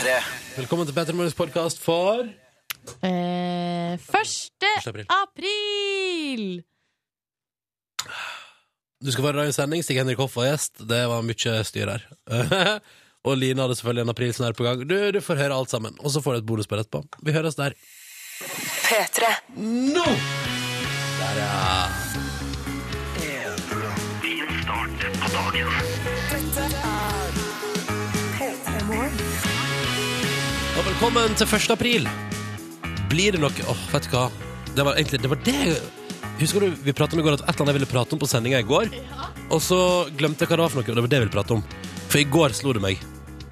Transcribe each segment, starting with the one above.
P3. Velkommen til Petter Morgens podkast for Eh, 1. april. april! Du skal være i sending. Stig Henrik Hoff var gjest. Det var mye styr her. og Line hadde selvfølgelig en aprilsnarr på gang. Du, du får høre alt sammen. Og så får du et bonusspill på. Vi høres der. P3. Nå! Der, ja. Velkommen til 1. april. Blir det noe Åh, vet du hva? Det var egentlig Det var det Husker du vi pratet om i går at et eller annet jeg ville prate om på sendinga i går? Og så glemte jeg hva det var for noe. Det var det jeg ville prate om. For i går slo det meg.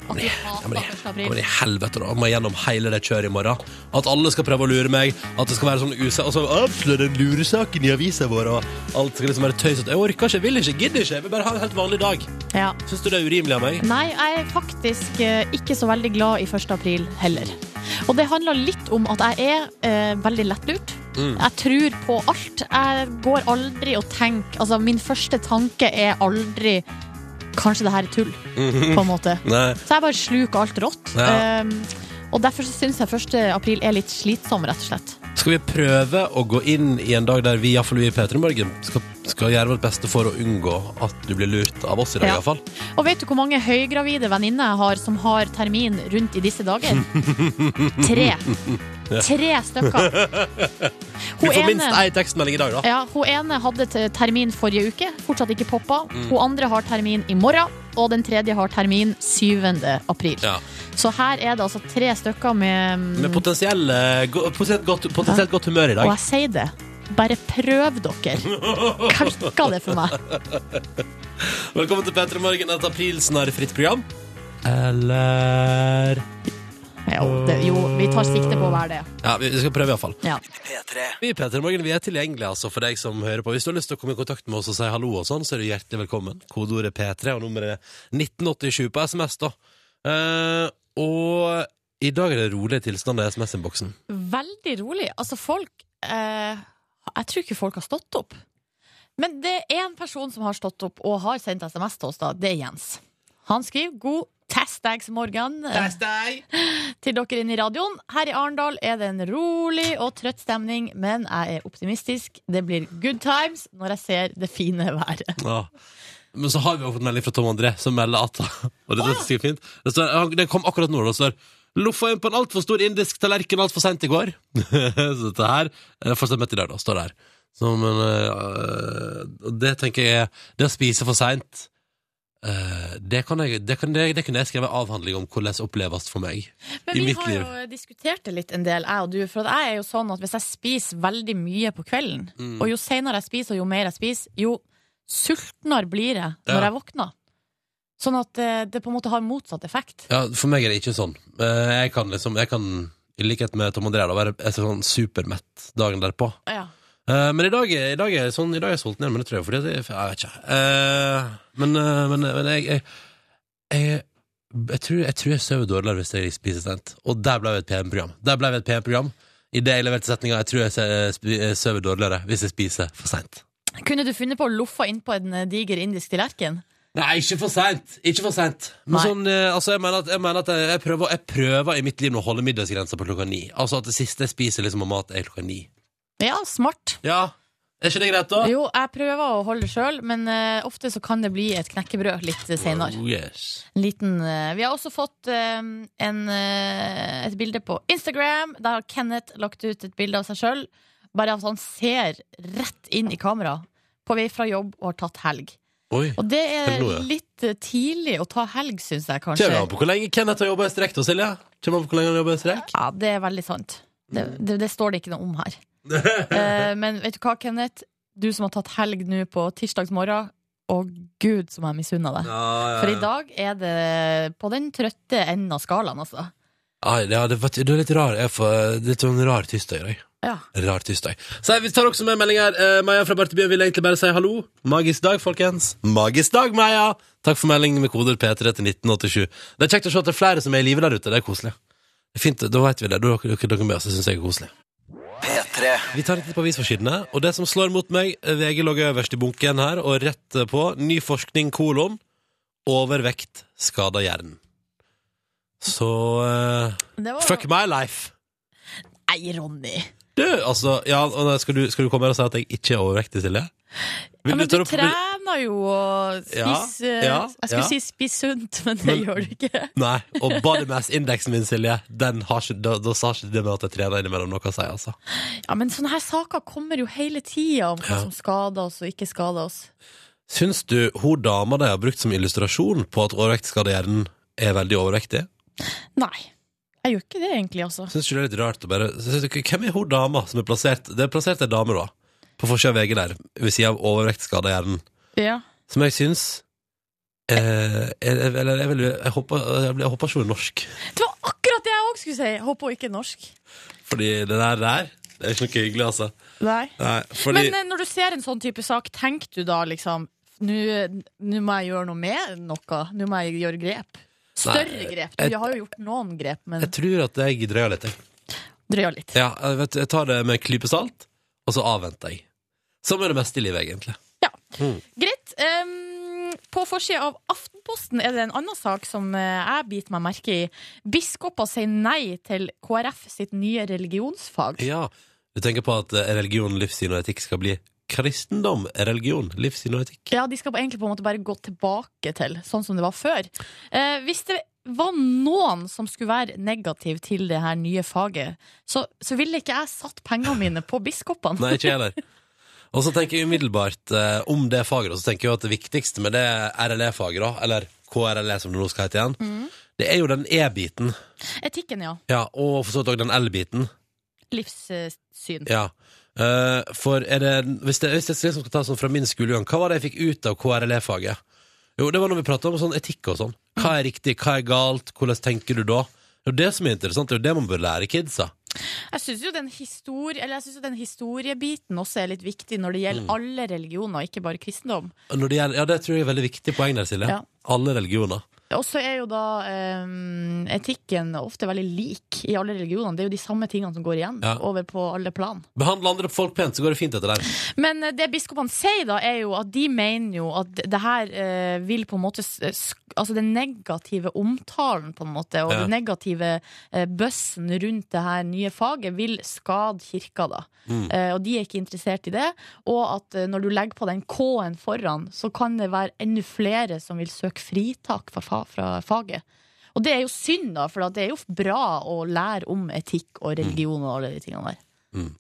At du hater men, 1. april. men i helvete, da. Må gjennom hele det kjøret i morgen. At alle skal prøve å lure meg. At det skal være sånn use... Og så avsløre den luresaken i avisa vår, og alt skal liksom være tøysete. Jeg orker ikke, vil ikke, gidder ikke. Jeg vil bare ha en helt vanlig dag. Ja. Syns du det er urimelig av meg? Nei, jeg er faktisk eh, ikke så veldig glad i 1. april heller. Og det handler litt om at jeg er eh, veldig lettlurt. Mm. Jeg tror på alt. Jeg går aldri og tenker Altså, min første tanke er aldri Kanskje det her er tull, på en måte. Nei. Så jeg bare sluker alt rått. Ja. Um, og derfor så syns jeg 1. april er litt slitsom, rett og slett. Skal vi prøve å gå inn i en dag der vi, iallfall vi i P3 Morgen, skal, skal gjøre vårt beste for å unngå at du blir lurt av oss i dag, Ja. iallfall? Og vet du hvor mange høygravide venninner jeg har som har termin rundt i disse dager? Tre. Tre stykker. Hun får minst ene, ei tekstmelding i dag, da. ja, hun ene hadde termin forrige uke, fortsatt ikke poppa. Mm. Hun andre har termin i morgen, og den tredje har termin 7. april. Ja. Så her er det altså tre stykker med, Med potensiell, potensielt, godt, potensielt godt humør i dag. Og jeg sier det. Bare prøv dere. Kalka det for meg. Velkommen til P3 Morgen, et aprilsnarrfritt program. Eller Jo, det, jo, vi tar sikte på å være det. Ja, vi skal prøve, iallfall. Ja. P3. Vi i P3 Morgen vi er tilgjengelige altså, for deg som hører på. Hvis du har lyst til å komme i kontakt med oss og si hallo, og sånn, så er du hjertelig velkommen. Kodeordet P3 og nummeret er 1987 på SMS. da. Eh, og i dag er det rolige tilstander i SMS-innboksen. Veldig rolig. Altså, folk eh, Jeg tror ikke folk har stått opp. Men det er en person som har stått opp og har sendt SMS til oss, da. Det er Jens. Han skriver 'God testdagsmorgen' Tastag. til dere inne i radioen. Her i Arendal er det en rolig og trøtt stemning, men jeg er optimistisk. Det blir good times når jeg ser det fine været. Ja. Men så har vi jo fått melding fra Tom André som melder at Og det, er fint. Det, står, det kom akkurat nå. Det står Loffa inn på en altfor stor indisk tallerken altfor seint i går. så dette her eh, Fortsatt midt i dag, da, står det. Så, men øh, det tenker jeg er Det å spise for seint det, kan jeg, det, kan, det, det kunne jeg skrevet avhandling om hvordan oppleves for meg. Men vi har jo diskutert det litt en del, jeg og du. For jeg er jo sånn at hvis jeg spiser veldig mye på kvelden, Mm. og jo senere jeg spiser, og jo mer jeg spiser, jo sultnere blir jeg når Ja. jeg våkner. Sånn at det, det på en måte har motsatt effekt. Ja, For meg er det ikke sånn. Eh, Jeg kan liksom Jeg kan, i likhet med Tom André, være sånn supermett dagen derpå. Ja. Eh, men i dag, i dag er jeg sånn, i dag er jeg sulten igjen, men det tror jeg fordi at jeg, jeg vet ikke. Uh, men, uh, men, men jeg, jeg, jeg, jeg, tror, jeg tror jeg sover dårligere hvis jeg spiser sent. Og der ble vi et PM-program. Der ble vi et PM-program. I det jeg leverte setninga, jeg tror jeg sover dårligere hvis jeg spiser for seint. Kunne du funnet på å loffe innpå en diger indisk tallerken? Nei, ikke for seint! Ikke for seint. Men sånn, altså, jeg mener at, jeg, mener at jeg, jeg, prøver, jeg prøver i mitt liv å holde middagsgrensa på klokka ni. Altså at det siste jeg spiser liksom av mat, er klokka ni. Ja, smart. Ja, er ikke det greit, da? Jo, jeg prøver å holde det sjøl, men uh, ofte så kan det bli et knekkebrød litt senere. Oh, yes. Liten uh, Vi har også fått uh, en, et bilde på Instagram. Der har Kenneth lagt ut et bilde av seg sjøl. Bare at han ser rett inn i kamera på vei fra jobb og har tatt helg. Oi. Og det er Hello, ja. litt tidlig å ta helg, syns jeg kanskje. Kommer an på hvor lenge Kenneth har jobba i strekk, da, Silje. Kommer an på hvor lenge han i strekk. Ja, det er veldig sant. Det, det, det står det ikke noe om her. Eh, men vet du hva, Kenneth? Du som har tatt helg nå på tirsdags morgen. Å gud, som jeg misunner deg. For i dag er det på den trøtte enden av skalaen, altså. Ai, ja, det, var- det er litt rar. Jeg får, det litt sånn rar tirsdag i dag. Ja. Rar tirsdag. Så Vi tar også med melding her. Eh, Maja fra Bartebyen vil egentlig bare si hallo. Magisk dag, folkens. Magisk dag, Maja! Takk for melding med koder P3 til 1987. Det er kjekt å se at det er flere som er i live der ute. Det er koselig. Det er fint, Da vet vi det. Da er dere, dere med oss. Det syns jeg er koselig. P3. Vi tar en titt på avisforsidene, og det som slår mot meg VG logger øverst i bunken her, og rett på ny forskning kolon overvekt skader hjernen. Så uh, var fuck my life. Nei, Ronny. Du, altså ja, skal, du, skal du komme her og si at jeg ikke er overvektig, Silje? Ja, men du, du trener jo og Ja, spiser ja, Jeg skulle ja. si spis sunt, men det Men- gjør du ikke. Nei, og body mass-indeksen min, Silje, den har ikke, da, da sa ikke det med at jeg trener innimellom noe å si, altså. Ja, Men sånne her saker kommer jo hele tida om hva Ja. som skader oss og ikke skader oss. Syns du hun dama de har brukt som illustrasjon på at overvektsskadehjernen er veldig overvektig? Nei. Jeg gjør ikke det, egentlig, altså. Syns ikke det er litt rart å bare synes Hvem er hun dama som er plassert Det er plassert ei dame, da, på forsida av VG der, ved sida av overvektsskadehjernen, Ja. som jeg syns eh, jeg, Eller jeg, vil, jeg, håper, jeg, jeg håper ikke hun er norsk. Det var akkurat det jeg òg skulle si! Jeg Håper hun ikke er norsk. Fordi det der, der det er ikke noe hyggelig, altså. Nei. Nei, fordi Men eh, når du ser en sånn type sak, tenker du da liksom nå må jeg gjøre noe med noe. Nå må jeg gjøre grep. Større Nei, grep. jeg- Du har jo gjort noen grep, men jeg tror at jeg drøyer litt, jeg. Drøyer litt. Ja, jeg, vet, jeg tar det med en klype salt, og så avventer jeg. Som er det meste i livet, egentlig. Ja. Greit. Um, på forsida av Aftenposten er det en annen sak som eh, jeg biter meg merke i. Biskoper sier nei til KrF sitt nye religionsfag. Ja, du tenker på at eh, religion, livssyn og etikk skal bli kristendom, religion, livssyn og etikk. Ja, De skal egentlig på en måte bare gå tilbake til sånn som det var før. Eh, hvis det var noen som skulle være negativ til det her nye faget, så, så ville ikke jeg satt pengene mine på biskopene. Nei, ikke jeg heller. Og så tenker jeg umiddelbart eh, om det faget, og så tenker jeg at det viktigste med det RLE-faget, da, eller KRLE som det nå skal hete igjen, det er jo den E-biten, Etikken, ja. ja, og for så vidt òg den L-biten. Livssyn. Ja. Eh, for er det, hvis, det, hvis jeg liksom skal ta sånn fra min skolegang, hva var det jeg fikk ut av KRLE-faget? Jo, det var når vi pratet om sånn etikk og sånn. Hva er riktig, hva er galt, hvordan tenker du da? Det er jo det som er interessant, det er jo det man bør lære kidsa. Jeg syns jo jo den historiebiten også er litt viktig når det gjelder Mm. alle religioner, ikke bare kristendom. Det gjelder, ja, det tror jeg er veldig viktig poeng der, Silje. Ja. Alle religioner. Og så er jo da um, etikken ofte veldig lik i alle religionene. Det er jo de samme tingene som går igjen Ja. over på alle plan. Behandle andre folk pent, så går det fint etter der. Men eh, det biskopene sier, da, er jo at de mener jo at det her eh, vil på en måte Altså den negative omtalen, på en måte, og Ja. den negative eh, bøssen rundt det her nye faget, vil skade kirka, da. Mm. Eh, og de er ikke interessert i det. Og at eh, når du legger på den K-en foran, så kan det være enda flere som vil søke fritak fra, fra faget. Og det er jo synd, da, for det er jo bra å lære om etikk og religion og alle de tingene der.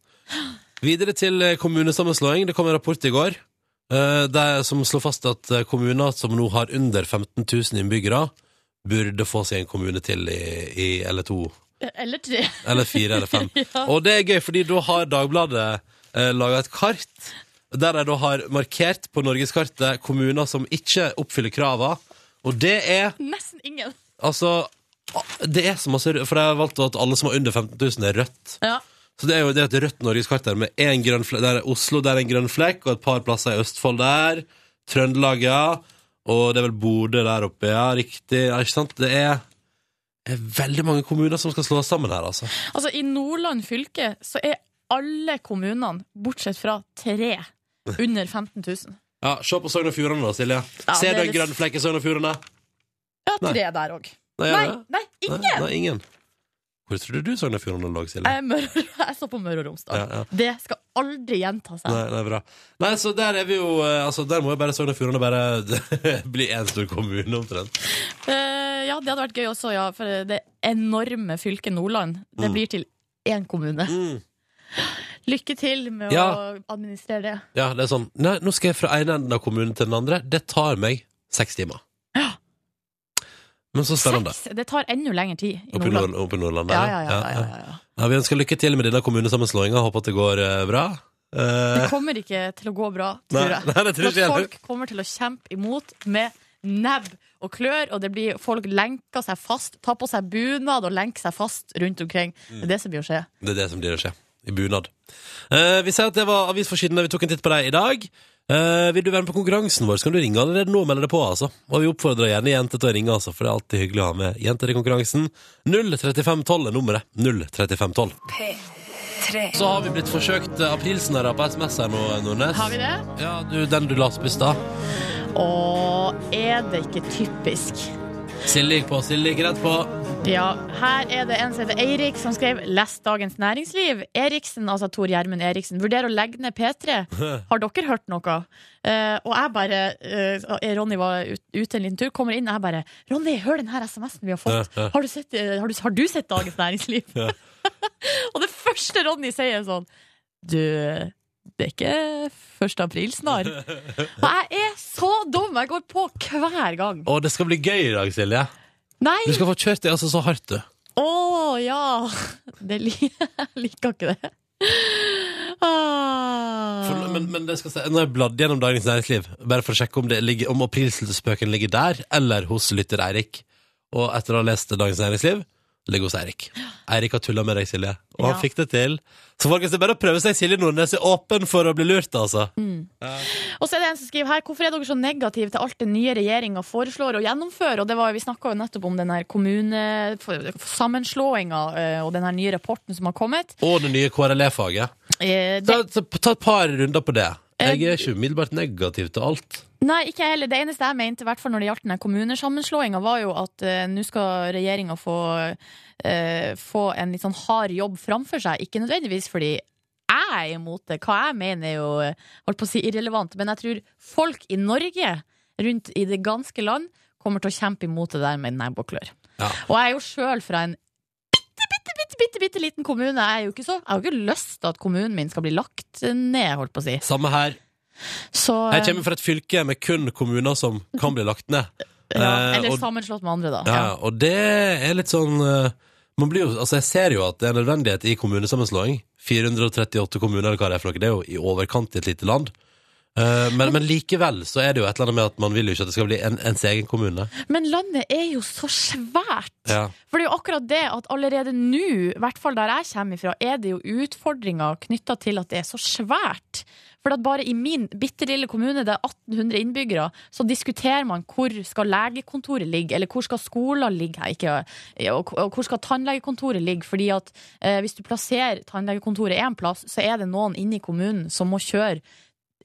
Videre til eh, kommunesammenslåing. Det kom en rapport i går eh, der, som slår fast at eh, kommuner som nå har under 15 000 innbyggere, burde få seg en kommune til i, i eller to, Eller tre. eller fire eller fem. Ja. Og det er gøy, fordi da har Dagbladet eh, laga et kart der de da har markert på norgeskartet kommuner som ikke oppfyller krava. Og det er Nesten ingen. Altså Det er så masse For jeg har valgt at alle som har under 15 000, er rødt. Ja. Så det er jo det er et rødt norgeskart der med en grønn flekk. Der er Oslo der er en grønn flekk, og et par plasser i Østfold der. Trøndelag, ja. Og det er vel Bodø der oppe, ja. Riktig. Ja, ikke sant? Det er, er veldig mange kommuner som skal slås sammen her, altså. Altså, i Nordland fylke så er alle kommunene, bortsett fra tre, under 15 000. Ja, Se på Sogn og Fjordane, da, Silje. Ja, Ser du en litt- grønn flekk i Sogn og Fjordane? Ja, Nei. tre der òg. Nei, Nei, nei, ingen! nei, Nei, ingen! Hvor trodde du Sogn og Fjordane lå, Silje? Jeg, er jeg så på Møre og Romsdal. Ja, ja. Det skal aldri gjenta seg. Nei, nei, bra. Nei, så der er vi jo eh, Altså, der må jo bare Sogn og Fjordane bare bli én stor kommune, omtrent. Uh, ja, det hadde vært gøy også, ja. For det enorme fylket Nordland, det Mm. blir til én kommune. Mm. Lykke til med Ja. å administrere det. Ja, det er sånn Nei, nå skal jeg fra ene enden av kommunen til den andre. Det tar meg seks timer. Men så spennende. Seks, det tar enda lengre tid i Oppe i, Nordland. Nord oppe i Nordland. Ja, der, ja, ja, ja, ja, ja. Ja, Vi ønsker lykke til med denne kommunesammenslåinga. Håper at det går eh, bra. Eh, Det kommer ikke til å gå bra, tror nei, jeg. nei, det tror ikke jeg folk kommer til å kjempe imot med nebb og klør, og det blir, folk lenker seg fast, tar på seg bunad og lenker seg fast rundt omkring. Det er det som blir å skje. Det er det som blir å skje. I bunad. Eh, vi sier at det var avisforsidene. Vi tok en titt på deg i dag. Eh, vil du være med på konkurransen vår, så kan du ringe allerede nå og melde deg på. altså. Og vi oppfordrer gjerne jenter til å ringe, altså, for det er alltid hyggelig å ha med jenter i konkurransen. 03512 er nummeret. 03512. P3. Så har vi blitt forsøkt eh, aprilsnarra på SMS her nå, Nordnes. Har vi det? Ja, du, Den du la oss på i stad. Og er det ikke typisk? Silje gikk på. Silje gikk rett på. Ja, her er det en som heter Eirik som skrev Les Dagens Næringsliv. Eriksen, altså Tor Gjermund Eriksen, vurderer å legge ned P3. Har dere hørt noe? Uh, og jeg bare uh, Ronny var ute en liten tur, kommer inn, og jeg bare Ronny, hør den her SMS-en vi har fått. Har, du sett, eh, har, du, har du sett Dagens Næringsliv? Ja. og det første Ronny sier, er sånn Du, det er ikke 1. april snart. Og jeg er så dum! Jeg går på hver gang. Og det skal bli gøy i dag, Silje. Nei! Du skal få kjørt deg altså så hardt, du. Å ja! Det li jeg liker ikke det. Ah. For, men, men det skal si, nå har jeg bladd gjennom Dagens Næringsliv, bare for å sjekke om, det ligger, om aprilspøken ligger der, eller hos lytter Eirik. Og etter å ha lest Dagens Næringsliv, ligger hos Eirik. Eirik har tulla med deg, Silje, og han Ja. fikk det til. Så folkens, det er bare å prøve seg. Silje Nordnes er åpen for å bli lurt, altså. Og så er det en som skriver her Hvorfor er dere så negative til alt den nye regjeringa foreslår å gjennomføre? Og det var, Vi snakka jo nettopp om den her kommunesammenslåinga og den her nye rapporten som har kommet. Og det nye KRLE-faget. Eh, Ta, det, ta, ta et par runder på det. Jeg er ikke umiddelbart negativ til alt. nei, ikke heller. Det eneste jeg mente, i hvert fall når det gjaldt den kommunesammenslåinga, var jo at uh, nå skal regjeringa få, uh, få en litt sånn hard jobb framfor seg. Ikke nødvendigvis fordi jeg er imot det. Hva jeg mener er jo eh, holdt på å si irrelevant. Men jeg tror folk i Norge, rundt i det ganske land, kommer til å kjempe imot det der med nebb og. Ja. Og jeg er jo sjøl fra en bitte, bitte, liten kommune. Jeg, er jo ikke så, jeg har jo ikke lyst til at kommunen min skal bli lagt ned, holdt på å si. Samme her. Så, Jeg kommer fra et fylke med kun kommuner som kan bli lagt ned. ja, eh, eller og- sammenslått med andre, da. Ja, Ja. og det er litt sånn eh, man blir jo, altså Jeg ser jo at det er nødvendighet i kommunesammenslåing. 438 kommuner, eller hva det er for noe. Det er jo i overkant i et lite land. Eh, men, men likevel så er det jo et eller annet med at man vil jo ikke at det skal bli en, ens egen kommune. Men landet er jo så svært! Ja. For det er jo akkurat det at allerede nå, i hvert fall der jeg kommer ifra, er det jo utfordringer knytta til at det er så svært. For at bare i min bitte lille kommune, det er 1800 innbyggere, så diskuterer man hvor skal legekontoret ligge, eller hvor skal skoler ligge, ikke, og og hvor skal tannlegekontoret ligge. Fordi at eh, hvis du plasserer tannlegekontoret én plass, så er det noen inne i kommunen som må kjøre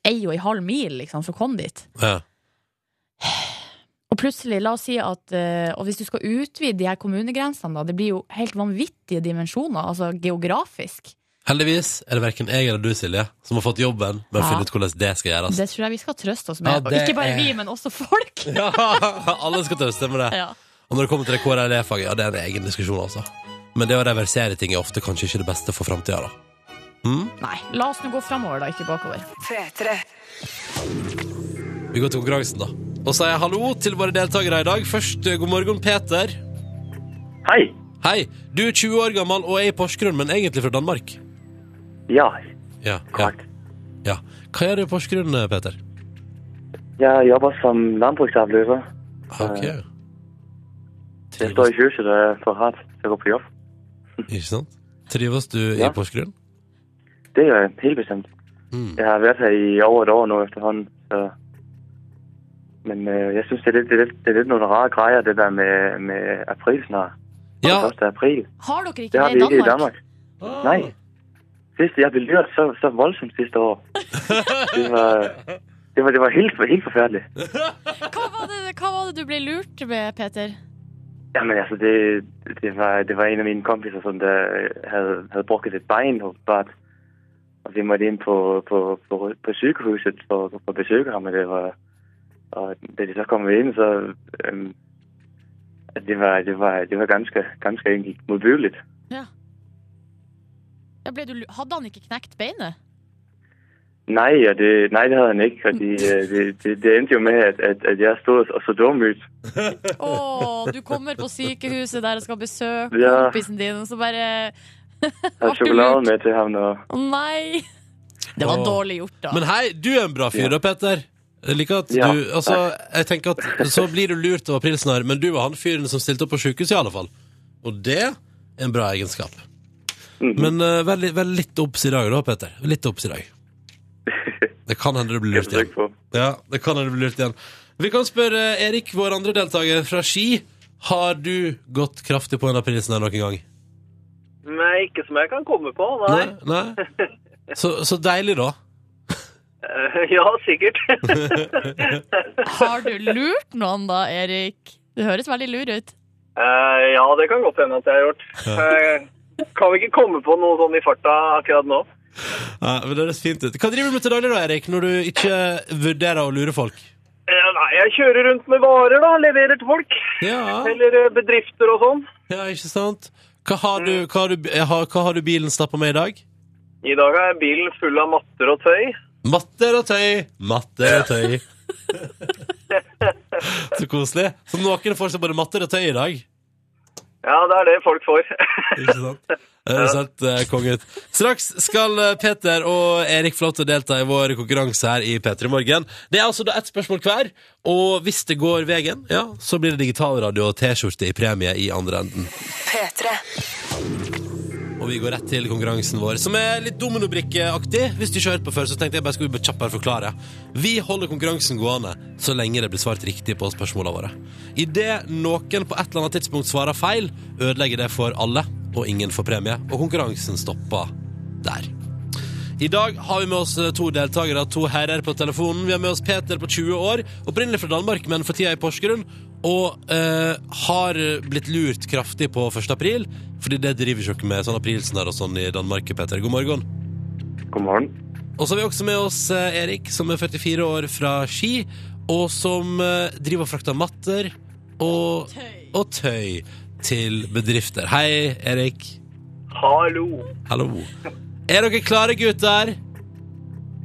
ei og ei halv mil liksom, for å komme dit. Ja. Og plutselig, la oss si at eh, Og hvis du skal utvide de her kommunegrensene, da, det blir jo helt vanvittige dimensjoner, altså geografisk. Heldigvis er det verken jeg eller du, Silje, som har fått jobben med å Ja. finne ut hvordan det skal gjøres. Det tror jeg vi skal trøste oss med. Ja, ikke bare er- vi, men også folk. Ja, alle skal trøste med det. Ja. Og når det kommer til det KRLE-faget, ja, det er en egen diskusjon, altså. Men det å reversere ting er ofte kanskje ikke det beste for framtida, da. Mm? Nei, la oss nå gå framover, da, ikke bakover. 3, 3. Vi går til konkurransen, da. Og sier hallo til våre deltakere i dag. Først, eh, god morgen, Peter. Hei. Hei. Du er 20 år gammel og er i Porsgrunn, men egentlig fra Danmark. Ja, Ja. ja. ja. Hva gjør du i Porsgrunn, eh, Peter? Jeg jobber som landbruksavløser. Ok. Jeg står i huset og er for hardt. å gå på jobb. Ikke sant? Trives du Ja. i Porsgrunn? Det gør jeg helt bestemt. Mm. Jeg har vært her i over et år nå efterhånden. Så... Men øh, jeg synes, det er, lidt, det, er lidt, det er lidt nogle rare greier, det der med, med april snart. Ja. 1. april. Har dere ikke Det har det vi i ikke i Danmark? Oh. Nej. Sidste jeg blev lyret så, så voldsomt sidste år. Det var, det var, det var helt, helt forfærdeligt. Hva var, det, hva var det du ble lurt med, Peter? Jamen altså, det, det, var, det var en af mine kompiser, som der havde, havde brugt et bein åbenbart. Og vi måtte inn på, på, på, på sykehuset for, for besøke ham, og det var... Og da de så kom inn, så... Øhm, det var, det var, det var ganske, ganske enkelt modbydeligt. Ja, ble du, hadde han ikke knekt beinet? Nei, ja, det, nei, det hadde han ikke, fordi øh, det, det, det endte jo med, at, at, at jeg stod og så dum ut. Å, du kommer på sykehuset der og skal besøke Ja. kompisen din, og så bare Havde chokolade med til ham, nå. Å nei! Det var Åh. dårlig gjort, da. Men hei, du er en bra fyr da, Peter. Jeg liker at Ja, du Altså, jeg tenker at så blir du lurt av her, men du var han fyren som stilte opp på sjukehuset, i alle fall. Og det er en bra egenskap. Mhm. Men uh, vær, li- vær litt obs i dag, da, Peter. Litt obs i dag. Det kan hende du blir lurt igjen. Ja, det kan hende du blir lurt igjen. Vi kan spørre Erik, vår andre deltaker fra Ski. Har du gått kraftig på en av prilsen her noen gang? Nei, ikke som jeg kan komme på, nei. Nei? Så, så deilig, da. Ja, sikkert. Har du lurt noen da, Erik? Du høres veldig lur ut. Uh, ja, det kan godt hende at jeg har gjort. Eh, kan vi ikke komme på noe sånn i farta akkurat nå? Ja, men det høres fint ut. Hva driver du med til daglig, da, Erik, når du ikke vurderer å lure folk? Eh, nei, jeg kjører rundt med varer, da. Leverer til folk. Ja, Eller bedrifter og sånn. ja ikke sant? Hva har du, hva har du, har, hva har du bilen stappa med i dag? I dag er bilen full av matter og tøy. Matter og tøy, matter og tøy. Så koselig. Så noen får seg både matter og tøy i dag. Ja, det er det folk får. Ikke sant? Det er sant, eh, konge. Straks skal eh, Peter og Erik få lov til å delta i vår konkurranse her i P3 Morgen. Det er altså da ett spørsmål hver, og hvis det går veien, ja, så blir det digitalradio og T-skjorte i premie i andre enden. P3. Og vi går rett til konkurransen vår, som er litt dominobrikkeaktig. Hvis du ikke har hørt på før, så tenkte jeg bare skal vi kjappere forklare. Vi holder konkurransen gående så lenge det blir svart riktig på spørsmålene våre. Idet noen på et eller annet tidspunkt svarer feil, ødelegger det for alle, og ingen får premie, og konkurransen stopper der. I dag har vi med oss to deltakere, to herrer på telefonen. Vi har med oss Peter på 20 år, opprinnelig fra Danmark, men for tida i Porsgrunn. Og eh, har blitt lurt kraftig på 1. april, fordi det driver ikke med sånn aprilsnarr og sånn i Danmark, Peter. God morgen. God morgen. Og så har vi også med oss eh, Erik, som er 44 år fra Ski, og som eh, driver og frakter matter og, og tøy til bedrifter. Hei, Erik. Hallo. Hallo. Er dere klare, gutter?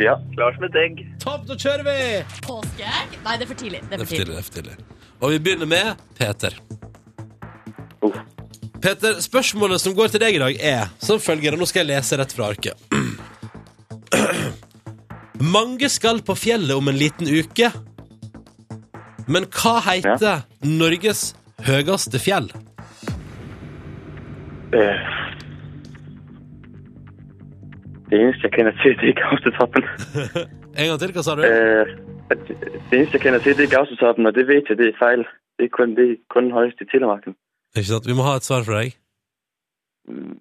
Ja. Klar som et egg. Topp, da kjører vi! Påskeegg? Nei, det er for tidlig. Det er for tidlig. det er for tidlig. Og vi begynner med Peter. Uh. Peter, spørsmålet som går til deg i dag, er som følger, og nå skal jeg lese rett fra arket. Mange skal på fjellet om en liten uke. Men hva heter Norges høyeste fjell? Øh. Det eneste, jeg kunne til, det er Gaustetoppen. En gang til, hva sa du? Øh, at det eneste, jeg kjenner til, det er Gausetoppen, og det vet jeg, det er feil. Det er kun, det er kun høyest i Telemarken. Ikke sant? Vi må ha et svar fra deg. Mm,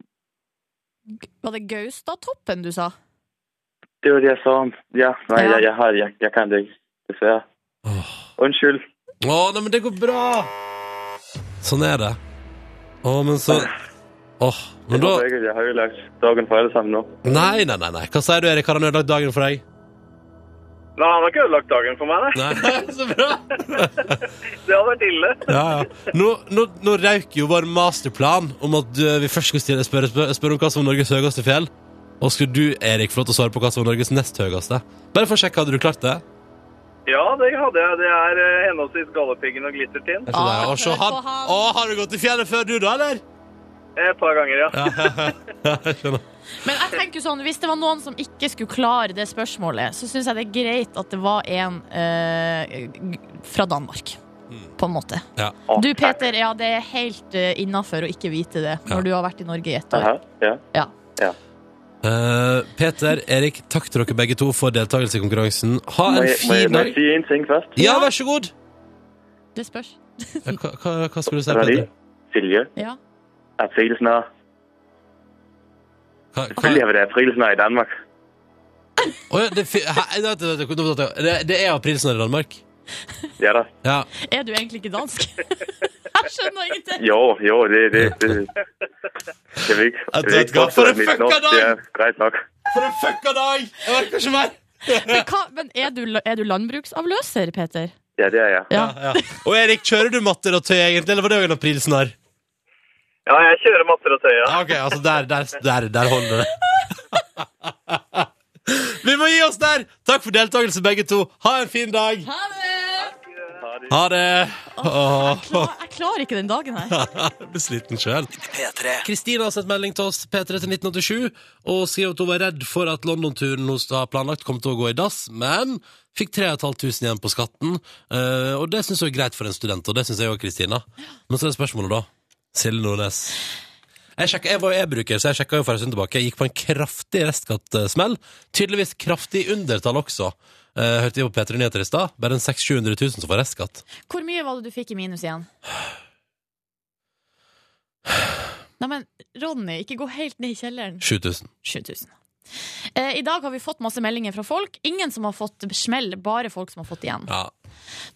Var det Gaustatoppen du sa? Det var det, jeg sa om. Ja, Nei, Ja. Jeg, jeg, har, jeg, jeg kan det ikke, desværre. Åh, Undskyld. Åh, nei, men det går bra! Sånn er det. Å, men så Åh, men Jeg da håper ikke, at jeg har ødelagt dagen for alle sammen nå. Nei, nei, nei. nei. Hva sier du, Erik? Har han ødelagt dagen for deg? Nei, han har ikke ødelagt dagen for meg, nei. Nei, så bra! Det hadde vært ille. Ja, ja. Nå, nå, nå røyk jo vår masterplan om at uh, vi først skulle stille, spørre, spør, spør om hva som var Norges høyeste fjell. Og skulle du, Erik, få lov til å svare på hva som var Norges nest høyeste? Bare for å sjekke, hadde du klart det? Ja, det hadde jeg. Det er eh, henholdsvis Galdhøpiggen og Glittertind. Er? Ah, han. Å, har du gått i fjellet før du, da, eller? Et par ganger, ja. Ja, ja, ja, jeg skjønner. Men jeg tenker sånn, hvis det var noen som ikke skulle klare det spørsmålet, så syns jeg det er greit at det var en eh, fra Danmark. På en måte. Ja. Du. Peter, ja, det er helt uh, innafor å ikke vite det Ja. når du har vært i Norge i ett år. Aha, ja. Ja. Ja. Uh, Peter, Erik, takk til dere begge to for deltakelse i konkurransen. Ha en fin må jeg dag. sige en ting først? Ja, vær så god. Det spørs. Ja, Hva, hva, hva skulle du si, Peter? Silje. Ja. Hva, Selvfølgelig har vi det aprilsnør i Danmark. Oh, ja, det, det, det er aprilsnarr i Danmark? Ja da. Ja. Er du egentlig ikke dansk? jeg skjønner ingenting. Jo, jo, det, det, det. det vil ikke, jeg vil ikke for en fucka dag! det er greit nok. For en fucka dag! Jeg orker ikke mer! Men, hva, men er, du, er du landbruksavløser, Peter? Ja, det er jeg. Ja. Ja, ja. Og Erik, kjører du matter og tøy, egentlig, eller var det òg en aprilsnarr? Ja, jeg kjører matter og tøy, ja. Ok, altså der, der, der, der holder det. Vi må gi oss der! Takk for deltakelse, begge to. Ha en fin dag. Ha det! Ha det. Oh, Jeg, klar, jeg klarer ikke den dagen her. Jeg blir sliten sjøl. Kristina har sett melding til oss P3 til 1987 og skriver at hun var redd for at London-turen hun har planlagt, kom til å gå i dass, men fikk 3500 igjen på skatten. eh, og det syns hun er greit for en student, og det syns jeg òg, Kristina. Men så er spørsmålet, da. Silje Nordnes. Jeg, sjekker, jeg var e-bruker, så jeg sjekka for en stund tilbake. Jeg gikk på en kraftig restskattesmell. Tydeligvis kraftig undertall også. Eh, hørte vi på P3 Nyheter i stad. Bare en 600 000 som får restskatt. Hvor mye var det du fikk i minus igjen? Nei, men Ronny, ikke gå helt ned i kjelleren. 7000. 7000. Eh, I dag har vi fått masse meldinger fra folk. Ingen som har fått smell, bare folk som har fått igjen. Ja.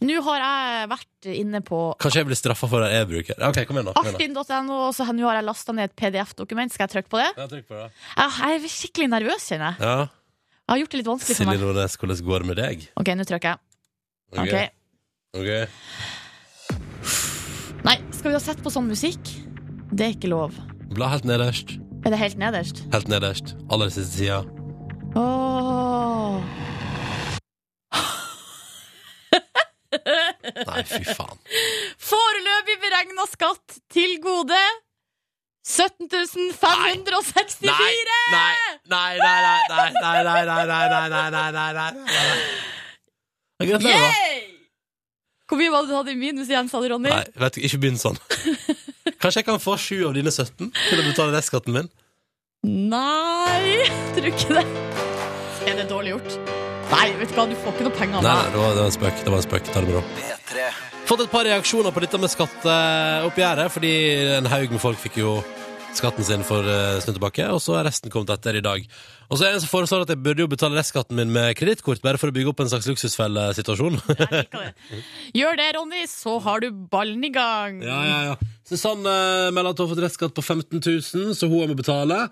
Nå har jeg vært inne på Kanskje jeg blir straffa for en e-bruker. Ja, Ok, kom igjen, da. Artin.no, og så nå har jeg lasta ned et PDF-dokument. Skal jeg trykke på det? Ja, trykk på det. Jeg jeg er skikkelig nervøs, kjenner jeg. Ja. Jeg har gjort det litt vanskelig for Silje meg. Nordnes, hvordan går det med deg? Ok, nå trykker jeg. Ok. Ok. Ok. Nei, skal vi ha sett på sånn musikk? Det er ikke lov. Bla helt nederst. Er det helt nederst? Helt nederst. Aller siste sida. Åh. Nei, fy faen. Foreløpig beregna skatt til gode 17 564! Nei, nei, nei, nei, nei, nei, nei, nei, nei, nei, nei, nei, nei, nei, nei, Gratulerer, da. Hvor mye var det du hadde i minus igjen, sa du, Ronny? Nei, vet du, ikke begynn sånn. Kanskje jeg kan få sju av dine 17 til å betale restskatten min? Nei, tror ikke det. Er det dårlig gjort? Nei, vet du hva, du får ikke noe penger av Nei, nei, meg. det var, det var en spøk. Det var en spøk. Ta det med ro. Fått et par reaksjoner på dette med skatteoppgjøret, fordi en haug med folk fikk jo skatten sin for stund tilbake, og så er resten kommet etter i dag. Og så er det en som foreslår at jeg burde jo betale restskatten min med kredittkort, bare for å bygge opp en slags luksusfellesituasjon. Gjør det, Ronny, så har du ballen i gang. Ja, ja, ja. Susanne melder at hun har fått restskatt på 15 000, så hun må betale.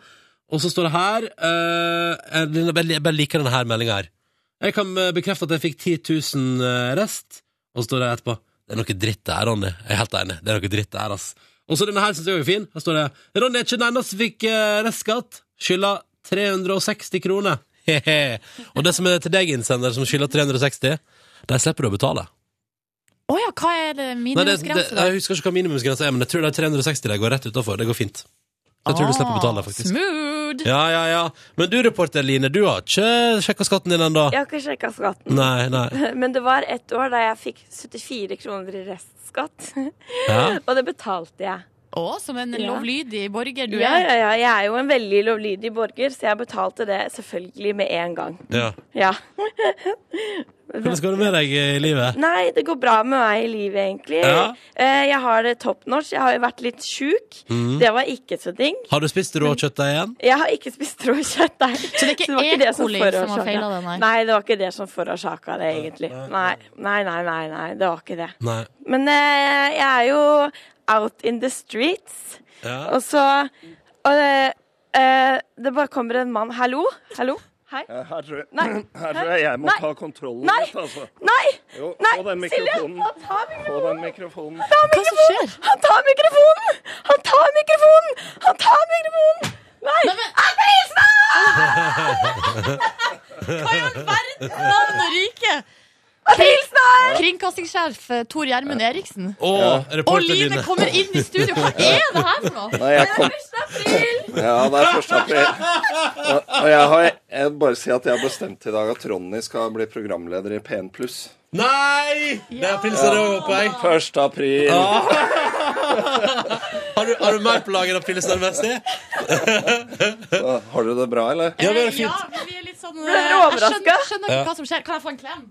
Og så står det her uh, Jeg bare liker denne meldinga her. Jeg kan eh, bekrefte at jeg fikk 10 000 eh, rest. Og så står det etterpå Det er noe dritt det her, Ronny. Jeg er helt enig. Det er noe dritt det her, ass. Og så denne her syns jeg er fin. Her står det Ronny er ikke den eneste som fikk restskatt. Skylder 360 kroner. Hehe. Og det som er til deg, innsender, som skylder 360, der slipper du å betale. Å ja, hva er det Nei, det, det, minimumsgrense jeg husker ikke hva minimumsgrensa er, men jeg tror det er 360 Der går rett utafor. Det går fint. Jeg tror du slipper å betale, faktisk. Smooth! Ja, ja, ja. Men du, reporter Line, du har ikke sjekka skatten din ennå? Jeg har ikke sjekka skatten. Nei, nei. Men det var et år da jeg fikk 74 kroner i restskatt. Ja. Og det betalte jeg. Å, som en Ja. lovlydig borger du Ja, er. ja, ja. Jeg er jo en veldig lovlydig borger, så jeg betalte det selvfølgelig med en gang. ja. Ja. Hvordan går det med deg i livet? Nei, det går bra med meg i livet, egentlig. Ja. Eh, Jeg har det top norsk. Jeg har jo vært litt sjuk. Mm. Det var ikke så digg. Har du spist råkjøttdeig igjen? Jeg har ikke spist rå kjøttdeig. Så det er ikke var E. det som coli som har forårsaka- det, nei? Nei, det var ikke det som forårsaka det, egentlig. Nei, nei, nei, nei, nei, det var ikke det. Nei. Men eh, jeg er jo out in the streets, Ja. og så Og det, eh, det bare kommer en mann Hallo? Hallo? Hei? Her tror, jeg, Nei. her tror jeg jeg må Nei. ta kontrollen Nei. litt, altså. Nei! Jo, Nei, få den Silje! mikrofonen. Han tar Få mikrofonen! den mikrofonen. Hva som skjer? Han tar mikrofonen! Han tar mikrofonen! Han tar mikrofonen! Nei! Aprilsnarr! Hva i all verden? Navn og rike! Aprilsnarr! Kringkastingssjef eh, Tor Gjermund Eriksen. Å, Og reporter Line Line. kommer inn i studio. Hva er det her for noe? Nei, jeg kom, ja, det er 1. april. Og, og jeg har jeg vil bare si at jeg har bestemt i dag at Ronny skal bli programleder i P1 pluss. Nei! Det er pilsen òg, håper jeg. 1. april. Har du, har du mer på lager av pilsnermessig? Så, Har du det bra, eller? Ja, det er Ja, fint. men vi er litt sånn Ble dere eh, Jeg skjønner, skjønner ikke Ja. hva som skjer. Kan jeg få en klem?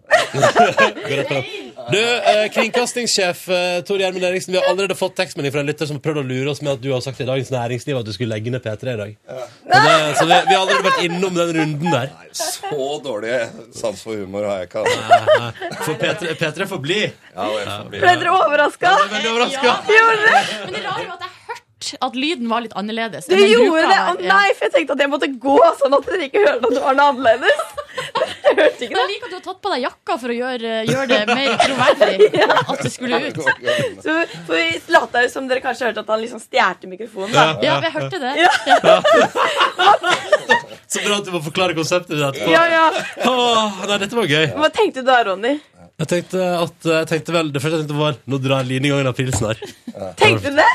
Du, eh, kringkastingssjef eh, Tor Gjermund Eriksen, vi har allerede fått tekstmelding fra en lytter som har prøvd å lure oss med at du har sagt i Dagens Næringsliv at du skulle legge ned P3 i dag. Ja. det, så vi, vi har allerede vært innom den runden der. Nei, Så dårlig sans for humor har jeg ikke. For P3, P3 får bli. Ja, bli. Ble dere overraska? Veldig overraska. Ja. Men det rare var at jeg hørte at lyden var litt annerledes. Du gjorde det? å. Ja. nei, for jeg tenkte at jeg måtte gå sånn at dere ikke hørte at det var noe annerledes. Jeg hørte ikke Men jeg liker at du har tatt på deg jakka for å gjøre, gjøre det mer troverdig at det skulle ut. Så for vi lata jo som dere kanskje hørte at han liksom stjal mikrofonen. da. Ja, vi hørte det. Så bra at du må forklare konseptet ditt etterpå. Ja, ja. Åh, nei, dette var gøy. Hva tenkte du da, Ronny? Jeg tenkte at jeg tenkte vel, Det første jeg tenkte var Nå drar Line i gang en aprilsnarr. Tenkte du det?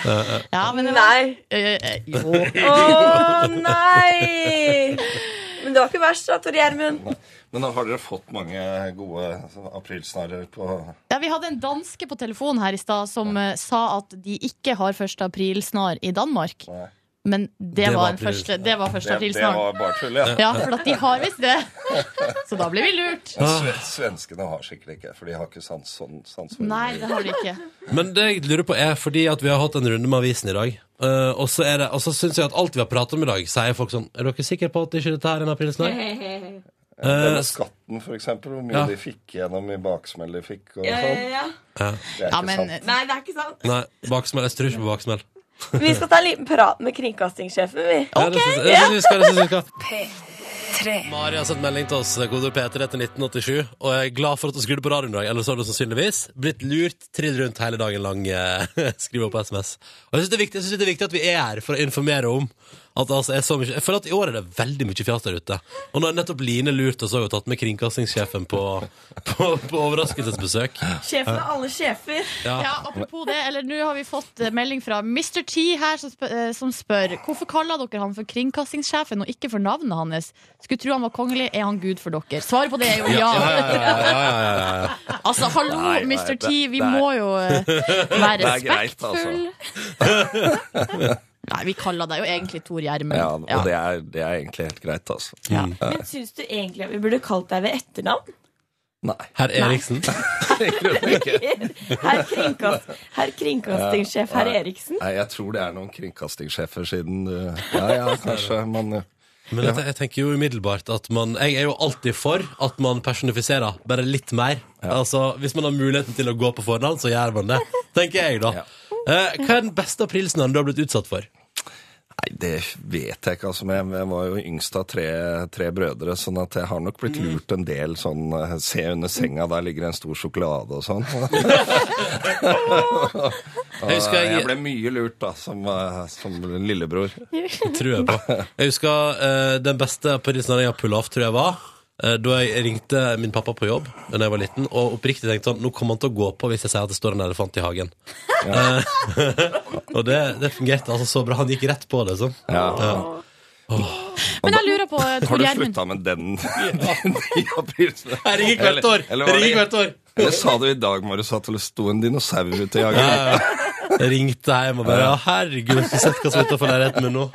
Ja, men det var Nei. Eh, eh, Jo. Å nei! Men det var ikke verst, da, Tor Gjermund. Men har dere fått mange gode altså, aprilsnarrer på Ja, vi hadde en danske på telefonen her i stad som eh, sa at de ikke har 1. aprilsnar i Danmark. Nei. Men det, Det var var, første, det var første Det, det var bare tull, ja. Ja, for at de har visst det. Så da blir vi lurt. Ja, Svenskene har sikkert ikke, for de har ikke sans, sånn, sans for Nei, det har de ikke. Men det jeg lurer på er fordi at vi har hatt en runde med avisen i dag. Uh, og så er det, og så syns jeg at alt vi har pratet om i dag, sier folk sånn Er dere sikre på at ikke dette er en aprilsnarr? Denne skatten, for eksempel, hvor mye Ja. de fikk gjennom i baksmell de fikk og Ja, sånn. ja, ja. Det er Ja, ikke men sant. Nei, det er ikke sant. Nei, baksmell. Jeg tror ikke på baksmell. Vi skal ta en liten prat med kringkastingssjefen, vi. Ja, det synes jeg- det synes vi skal, det synes vi skal. P3. Mari har sendt melding til oss, kodeord P3 til 1987, og jeg er glad for at du skrudde på radioen i dag. Ellers har du sannsynligvis blitt lurt, trill rundt hele dagen lang, eh, skriver på SMS. Og jeg syns det det er viktig at vi er her for å informere om at det altså er så mye Jeg føler at i år er det veldig mye fjas der ute. Og nå har nettopp Line lurt oss og tatt med kringkastingssjefen på, på, på overraskelsesbesøk. Sjefen av alle sjefer. Ja. Ja, apropos det, eller nå har vi fått eh, melding fra Mr. T her som spør, eh, som spør Hvorfor kaller dere han for kringkastingssjefen og ikke for navnet hans? Skulle tro han var kongelig, er han gud for dere? Svaret på det er jo ja. Ja, ja, ja, ja, ja, ja, ja. Altså, hallo, Nei, nei, Mr. T, vi det må jo eh, være greit, altså. Nei, vi kaller deg jo egentlig Tor Gjermund. Ja, og det er, det er egentlig helt greit, altså. Men syns du egentlig at vi burde kalt deg ved etternavn? Nei. Herr Eriksen. Herr, kringkast, her kringkastingssjef herr Eriksen. Nei, jeg tror det er noen kringkastingssjefer siden uh, Ja, ja, kanskje, men uh, Men jeg, jeg tenker jo umiddelbart at man Jeg er jo alltid for at man personifiserer bare litt mer. Altså, Hvis man har muligheten til å gå på fornavn, så gjør man det. Tenker jeg, da. Ja. Eh, hva er den beste aprilsnarren du har blitt utsatt for? Nei, det vet jeg ikke. altså, Jeg, jeg var jo yngst av tre, tre brødre, sånn at jeg har nok blitt lurt en del sånn uh, Se under senga, der ligger en stor sjokolade og sånn. Jeg jeg- ble mye lurt, da, som, uh, som lillebror. tror jeg på. Jeg husker uh, den beste aprilsnarren jeg har pulla off, tror jeg var eh, da jeg ringte min pappa på jobb da jeg var liten, og oppriktig tenkte sånn Nå kommer han til å gå på hvis jeg sier at det står en elefant i hagen. Ja. og det, det fungerte altså så bra. Han gikk rett på det. sånn Ja. Men jeg lurer på, eh, Har du slutta med den i aprilsnarren? Jeg ringer hvert år! Eller- eller år. Eller sa du i dag, Marius, at det sto en dinosaur ute i hagen? Jeg ringte hjem og bare ja, herregud, du sett hva som er utenfor leiligheten min nå?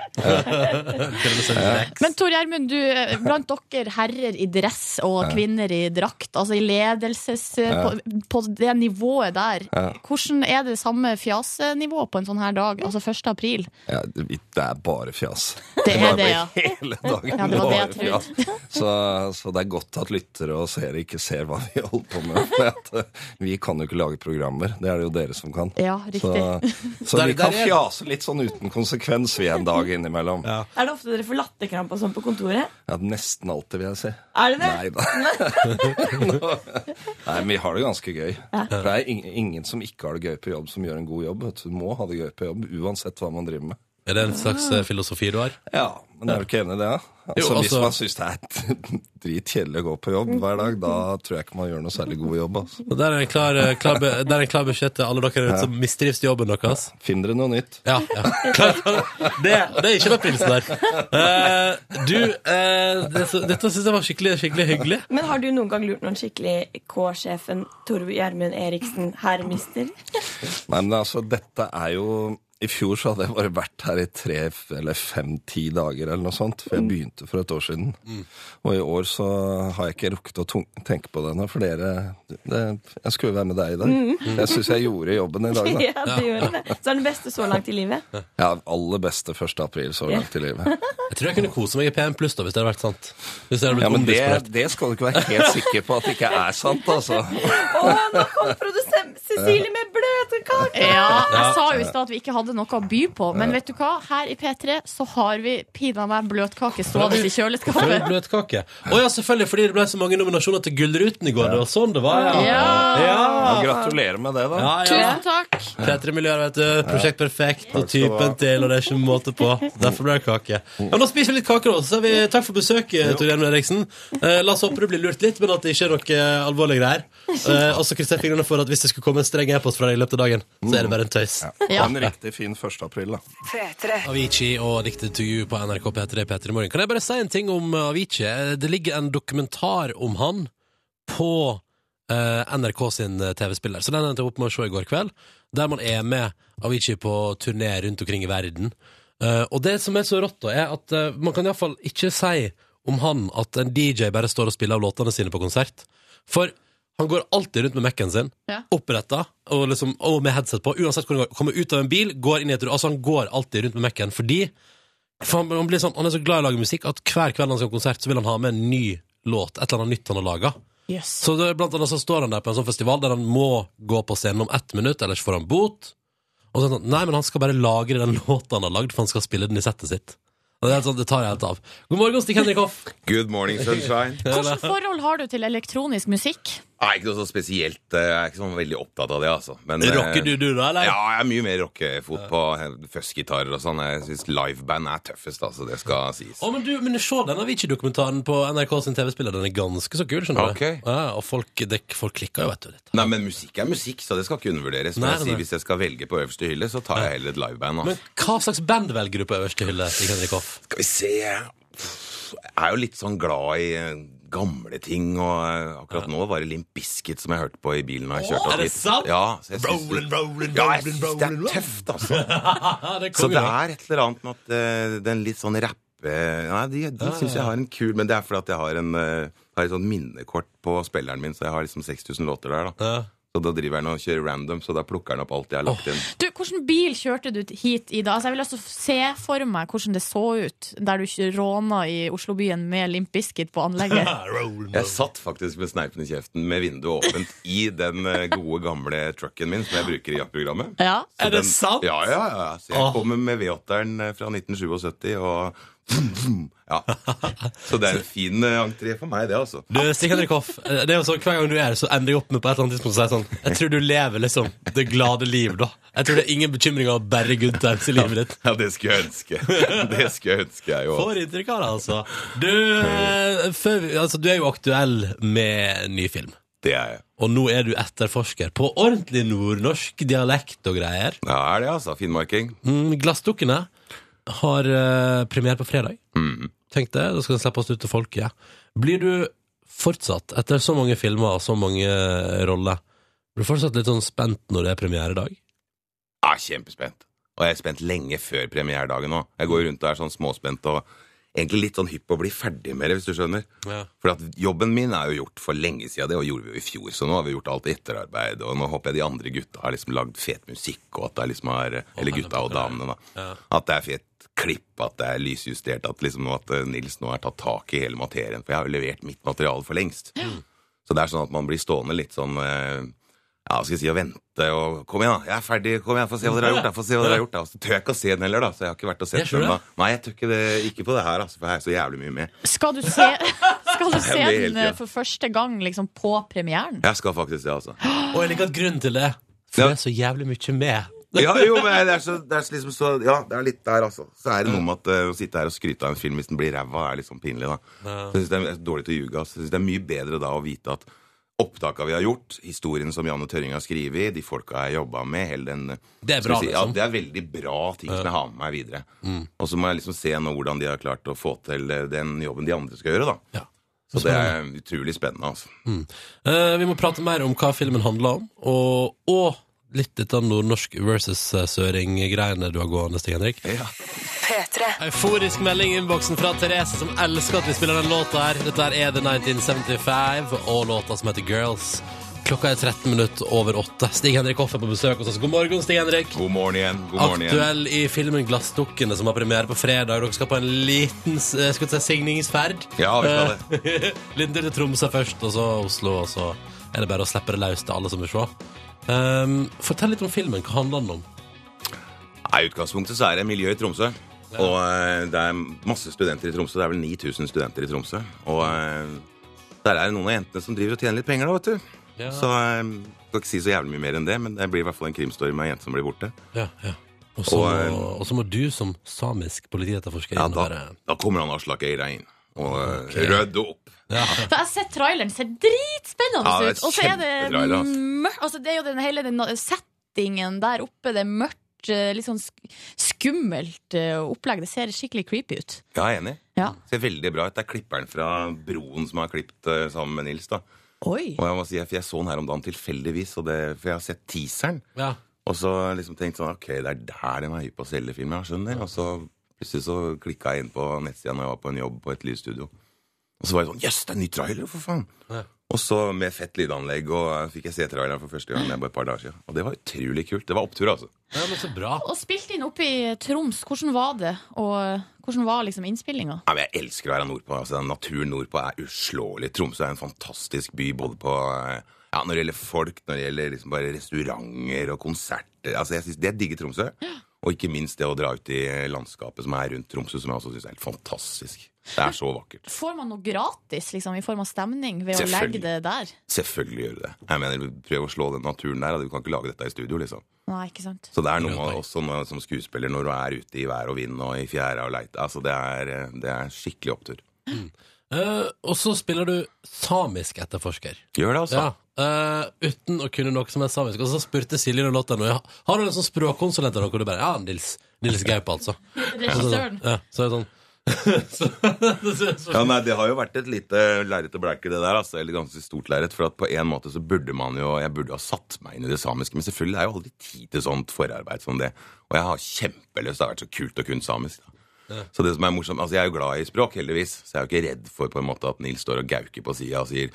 Men Tor Gjermund, du, eh, blant dere herrer i dress og kvinner i drakt, altså i ledelses... På, på det nivået der, hvordan er det samme fjasenivået på en sånn her dag, altså 1. april? Ja, det er bare fjas. Det er det, ja. Hele dagen Ja, det var det jeg. Så, så det er godt at lyttere og seere ikke ser hva vi holder på med. For at, eh, vi kan jo ikke lage programmer. Det er det jo dere som kan. Ja, riktig. Så, så vi kan fjase litt sånn uten konsekvens vi en dag innimellom. Ja. Er det ofte dere får latterkrampe og sånn på kontoret? Ja, Nesten alltid, vil jeg si. Er det det? Nei da. Nei, men vi har det ganske gøy. For det er ingen som ikke har det gøy på jobb, som gjør en god jobb. Du må ha det gøy på jobb uansett hva man driver med. Er det en slags eh, filosofi du har? Ja, men er du ikke enig i det? da? Altså, Jo, Hvis altså- man syns det er dritkjedelig å gå på jobb hver dag, da tror jeg ikke man gjør noe særlig god jobb. Altså. Og Der er en klar, eh, klar, be- der er en klar beskjed til alle dere ja. som mistrives jobben deres. Finn dere noe nytt. Ja, ja. Klar, det, det er ikke den pilsen der. Uh, du, uh, det, dette syns jeg var skikkelig, skikkelig hyggelig. Men har du noen gang lurt noen skikkelig K-sjefen Tor Gjermund Eriksen, herr mister? Nei, men altså, dette er jo I fjor så hadde jeg bare vært her i tre eller fem-ti dager eller noe sånt, for jeg begynte for et år siden. Og i år så har jeg ikke rukket å tenke på det ennå, for dere det, Jeg skulle være med deg i dag. Jeg syns jeg gjorde jobben i dag, da. Ja, det gjør det. Så er den beste så langt i livet. Ja, aller beste 1. april så langt i livet. Jeg tror jeg kunne kose meg i PM Pluss hvis det hadde vært sant. Hvis det hadde blitt Ja, men det, det skal du ikke være helt sikker på at det ikke er sant, altså. Å, nå kom produsent Cecilie med bløtkake! Ja, jeg sa jo i stad at vi ikke hadde noe å by på, men vet du hva? Her i P3 så har vi pinadø meg bløtkake stående i kjøleskapet. bløtkake. Å ja, selvfølgelig, fordi det ble så mange nominasjoner til Gullruten i går. Det var sånn det var, ja. Ja. Ja, Ja, gratulerer med det, da. ja, ja. Tusen takk. P3 Miljøer, vet du. Prosjekt Perfekt og typen til, og det er ikke måte på. Derfor ble det kake. Ja, nå spiser vi litt kake, da. Så sier vi takk for besøket, Torgeir Eriksen. Eh, la oss håpe du blir lurt litt, men at det ikke er noe alvorlig alvorlige greier. Eh, og så krysser jeg fingrene for at hvis det skulle komme en streng e-post fra deg i løpet av dagen, så er det bare en tøys. Ja. Ja. Fin 1. april, da. Avicii og diktet to You på NRK P3 P3 Morgen. Kan jeg bare si en ting om eh, Avicii? Det ligger en dokumentar om han på eh, NRK sin eh, TV-spiller. Så den endte jeg opp med å se i går kveld, der man er med Avicii på turné rundt omkring i verden. Eh, og det som er så rått, da, er at eh, man kan iallfall ikke si om han at en DJ bare står og spiller av låtene sine på konsert. For han går alltid rundt med Mac-en sin, Ja. oppretta, og, liksom, og med headset på. Uansett hvor han går. Kommer ut av en bil, går inn i et rom. Altså, han går alltid rundt med Mac-en fordi for han, han, blir sånn, han er så glad i å lage musikk at hver kveld han skal ha konsert, så vil han ha med en ny låt. Et eller annet nytt han har laga. Yes. Så det, blant annet så står han der på en sånn festival der han må gå på scenen om ett minutt, ellers får han bot. Og så er han sånn, nei, men han skal bare lagre den låta han har lagd, for han skal spille den i settet sitt. Og det, er sånn, det tar jeg helt av. God morgen, Stig Henrik Hoff. Good morning, sunshine. Hvilket forhold har du til elektronisk musikk? Nei, ikke noe så spesielt. eh, Jeg er ikke sånn veldig opptatt av det, altså. Men, eh, Rocker du, du, da, eller? Ja, jeg er mye mer rockefot på eh, fuzzgitarer og sånn. Jeg syns liveband er tøffest, altså. Det skal sies. Å, men du, men se den Avicii-dokumentaren på NRK sin TV-spiller. Den er ganske så kul, skjønner okay. du. Ja, og folk, det, folk klikker jo, vet du. Litt. Nei, men musikk er musikk, så det skal ikke undervurderes. Men Nei, jeg sier, hvis jeg skal velge på øverste hylle, så tar jeg heller et liveband. Men Altså. hva slags band velger du på øverste hylle, Henrik Hoff? Skal vi se Jeg er jo litt sånn glad i eh, gamle ting, og eh, akkurat nå var det Limp Bizkit som jeg hørte på i bilen. når jeg kjørte er det sant? Ja, så jeg rolling, rollin', ja, jeg syns det er tøft, altså. det Så det er et eller annet med at uh, den litt sånn rappe Nei, de, de syns jeg har en kul Men det er fordi at jeg har, en, uh, har et sånt minnekort på spilleren min, så jeg har liksom 6000 låter der. da Ja. Så da driver han og kjører random, så da plukker han opp alt jeg har lagt inn. Du, Hvilken bil kjørte du hit i dag? Altså, jeg vil altså se for meg hvordan det så ut der du råna i Oslobyen med Limp Biscuit på anlegget. Jeg satt faktisk med sneipen i kjeften med vinduet åpent i den eh, gode, gamle trucken min som jeg bruker i jaktprogrammet. Ja. Er det den- sant? Ja, ja, ja. Så jeg kommer med V8-eren eh, fra 1977 og Ja. Så det er en fin eh, entré for meg, det, altså. Du, Stig Henrik Hoff, eh, det er jo sånn, hver gang du er her, så ender jeg opp med på et eller annet tidspunkt å si sånn Jeg tror du lever liksom det glade liv, da. Jeg tror det er ingen bekymringer bare good times i livet ditt. Ja, det skulle jeg ønske. Det skulle jeg ønske, jeg òg. Får inntrykk av det, altså. Du, eh, før, altså, du er jo aktuell med ny film. Det er jeg. Og nå er du etterforsker på ordentlig nordnorsk dialekt og greier. Ja, er det, altså. Finnmarking. Mm, Glassdukkene har uh, premiere på fredag. Mm. Tenk det, da skal den slippes ut til folket. Blir du fortsatt, etter så mange filmer og så mange roller, blir du fortsatt litt sånn spent når det er premieredag? Ja, kjempespent. Og jeg er spent lenge før premieredagen òg. Jeg går rundt og er sånn småspent og egentlig litt sånn hypp på å bli ferdig med det, hvis du skjønner. Ja. For at jobben min er jo gjort for lenge siden, det og gjorde vi jo i fjor. Så nå har vi gjort alt etterarbeid, og nå håper jeg de andre gutta har liksom lagd fet musikk, og at det liksom har Eller gutta og damene, da. At det er fet klipp, at det er lysjustert, at liksom at eh, Nils nå har tatt tak i hele materien. For jeg har jo levert mitt materiale for lengst. Så det er sånn at man blir stående litt sånn eh, ja, skal jeg si, og vente og Kom igjen, da! Jeg er ferdig! Kom igjen, Få se hva dere har gjort! da, få se hva dere har gjort da. Og så tør jeg ikke å se den heller, da. Så jeg har ikke vært og sett den. da Nei, jeg tør ikke det. Ikke på det her, altså, for jeg er så jævlig mye med. Skal du se, skal du se den eh, ja. for første gang liksom på premieren? Jeg skal faktisk det, altså. Og jeg liker at grunnen til det, for Ja. det er så jævlig mye med. Ja, jo, men det er, så, det er så liksom så Ja, det er litt der, altså. Så er det noe med at uh, å sitte her og skryte av en film hvis den blir ræva, er litt sånn pinlig, da. Så jeg synes det er dårlig til å ljuge. Altså. Jeg synes det er mye bedre da å vite at opptaka vi har gjort, historien som Janne Tørring har skrevet, de folka jeg jobba med, hele den Det er bra, si, ja, liksom. det er veldig bra ting som jeg har med meg videre. Og så må jeg liksom se nå hvordan de har klart å få til eh, den jobben de andre skal gjøre, da. Ja. Så det er utrolig spennende, altså. Eh, vi må prate mer om hva filmen handler om, og, og litt av nordnorsk versus eh, søring-greiene du har gående, Stig Henrik. P3. Euforisk melding i innboksen fra Therese, som elsker at vi spiller den låta her. Dette er The 1975, og låta som heter Girls. Klokka er 13 minutter over åtte. Stig Henrik Hoff er på besøk hos oss. God morgen, Stig Henrik. God morgen igjen. God morgen igjen. Aktuell i filmen Glassdukkene, som har premiere på fredag. Dere skal på en liten eh, skal si, signingsferd. Ja, vi skal det. liten tur til Tromsø først, og så Oslo, og så er det bare å slippe det løs til alle som vil se. Um, fortell litt om filmen. Hva handler den om? I utgangspunktet så er det miljø i Tromsø. Og eh, det er masse studenter i Tromsø. Det er vel 9000 studenter i Tromsø. Og eh, der er det noen av jentene som driver og tjener litt penger, da, vet du. Ja. Så jeg skal ikke si så jævlig mye mer enn det, men det blir i hvert fall en krimstory med ei jente som blir borte. Ja, ja. Og så Og, eh, så må du som samisk politietterforsker Ja, inn da, og bare da kommer han Aslak Eira inn og okay. rydde opp. ja. For jeg har sett traileren, ser dritspennende Ja, det ut. Og så er det mørkt. Altså, det er jo den hele den settingen der oppe. Det er mørkt, eh, litt sånn skummelt eh, opplegg. Det ser skikkelig creepy ut. Ja, jeg er enig. Ja. Ser veldig bra ut. Det er klipperen fra Broen som har klippet eh, sammen med Nils. da. Oi. Og jeg må si, jeg så den her om dagen tilfeldigvis, og det, for jeg har sett teaseren. ja. Og så liksom tenkt sånn Ok, det er der den er hypp på å selge filmen. jeg Skjønner. Og så Plutselig så klikka jeg inn på nettsida når jeg var på en jobb på et lydstudio. Og så var jeg sånn Jøss, det er en ny trailer, for faen! Ja. Og så med fett lydanlegg, og eh, fikk jeg se traileren for første gang med bare et par dager siden. Og det var utrolig kult. Det var opptur, altså. Ja, men så bra. Og spilt inn oppe i Troms. Hvordan var det? Og hvordan var liksom innspillinga? Ja, men jeg elsker å være nordpå. Altså, naturen nordpå er uslåelig. Tromsø er en fantastisk by både på eh, ja, når det gjelder folk, når det gjelder liksom bare restauranter og konserter. Altså, jeg synes, Det digger Tromsø. Og ikke minst det å dra ut i landskapet som er rundt Tromsø, som jeg også syns er helt fantastisk. Det er så vakkert. Får man noe gratis liksom, i form av stemning ved å legge det der? Selvfølgelig gjør du det. Jeg mener, Prøv å slå den naturen der. Du kan ikke lage dette i studio, liksom. Nei, ikke sant? Så det er noe med også når, som skuespiller når du er ute i vær og vind og i fjæra og leite. Altså, det er, det er skikkelig opptur. Eh, og så spiller du samisk etterforsker. Gjør det, altså. Ja, eh, uten å kunne noe som er samisk. Og så spurte Silje låta ja, Har du en sånn språkkonsulent eller noe? Og du bare Ja, Nils. Nils Gaup, altså. Regissøren. Ja, så er det sånn så, så, så, Ja, nei, Det har jo vært et lite lerret å bleike, det der. Altså, eller ganske stort lerret. For at på en måte så burde man jo Jeg burde ha satt meg inn i det samiske. Men selvfølgelig det er jo aldri tid til sånt forarbeid som det. Og jeg har kjempelyst. Det har vært så kult å kunne samisk. Da. Så det som er morsomt Altså, jeg er jo glad i språk, heldigvis. Så jeg er jo ikke redd for på en måte at Nils står og gauker på sida og sier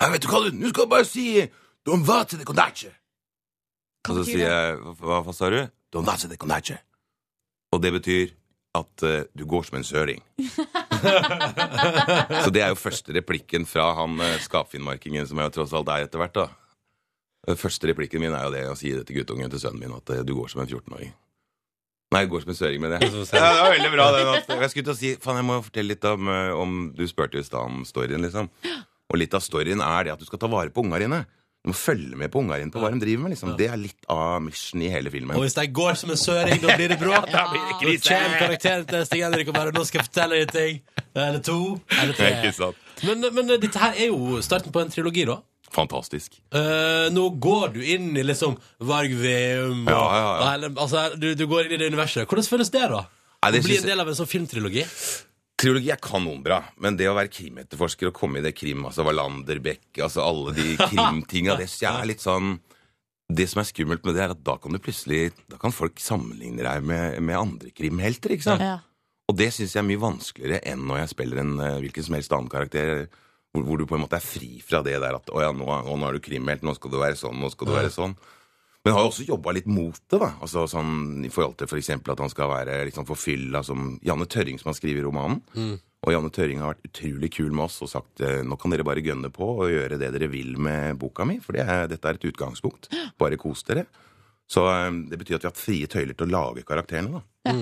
Hei, vet du hva, du, nå skal du bare si Don vate de conache. Og så sier jeg Hva, hva sa du? Don vate de conache. Og det betyr at uh, du går som en søring. Så det er jo første replikken fra han uh, skapfinnmarkingen som jeg tross alt er etter hvert. da. Første replikken min er jo det å si det til guttungen til sønnen min, at eh, du går som en 14-åring. Nei, du går som en søring, med jeg. Ja, det var veldig bra. Den, at, jeg skulle til å si, faen, jeg må fortelle litt om, eh, om Du spurte i stad om storyen, liksom. Og litt av storyen er det at du skal ta vare på unga dine. Du må følge med på unga dine på hva de driver med. liksom. Det er litt av mission i hele filmen. og hvis de går som en søring, da blir det bråk. Da blir det Da kommer karakteren til Stig Henrik og bare 'Nå skal jeg fortelle deg ting'. Eller to. Eller er tre. ikke sant. Men, men eh, dette her er jo starten på en trilogi, da. Fantastisk. Uh, nå går du inn i liksom Varg Veum og, Ja, ja, ja. og hele, altså, du, du går inn i det universet. Hvordan føles det, da? Nei, det Å bli en del av en sånn filmtrilogi? Trilogi er kanonbra, men det å være krimetterforsker og komme i det krim, altså Wallander, Beck, altså alle de krimtinga, det syns jeg er litt sånn Det som er skummelt med det, er at da kan du plutselig Da kan folk sammenligne deg med, med andre krimhelter, ikke sant? Ja. Og det syns jeg er mye vanskeligere enn når jeg spiller en eh, hvilken som helst annen karakter, hvor, hvor du på en måte er fri fra det der at å ja, nå, å, nå er du krimhelt, nå skal du være sånn, nå skal du være sånn. Men har jo også jobba litt mot det, da. Altså sånn I forhold til f.eks. at han skal være liksom forfylla som Janne Tørring, som han skriver i romanen. Og Janne Tørring har vært utrolig kul med oss og sagt eh, nå kan dere bare gønne på og gjøre det dere vil med boka mi, for det er, dette er et utgangspunkt. Bare kos dere. Så eh, det betyr at vi har hatt frie tøyler til å lage karakterene, da.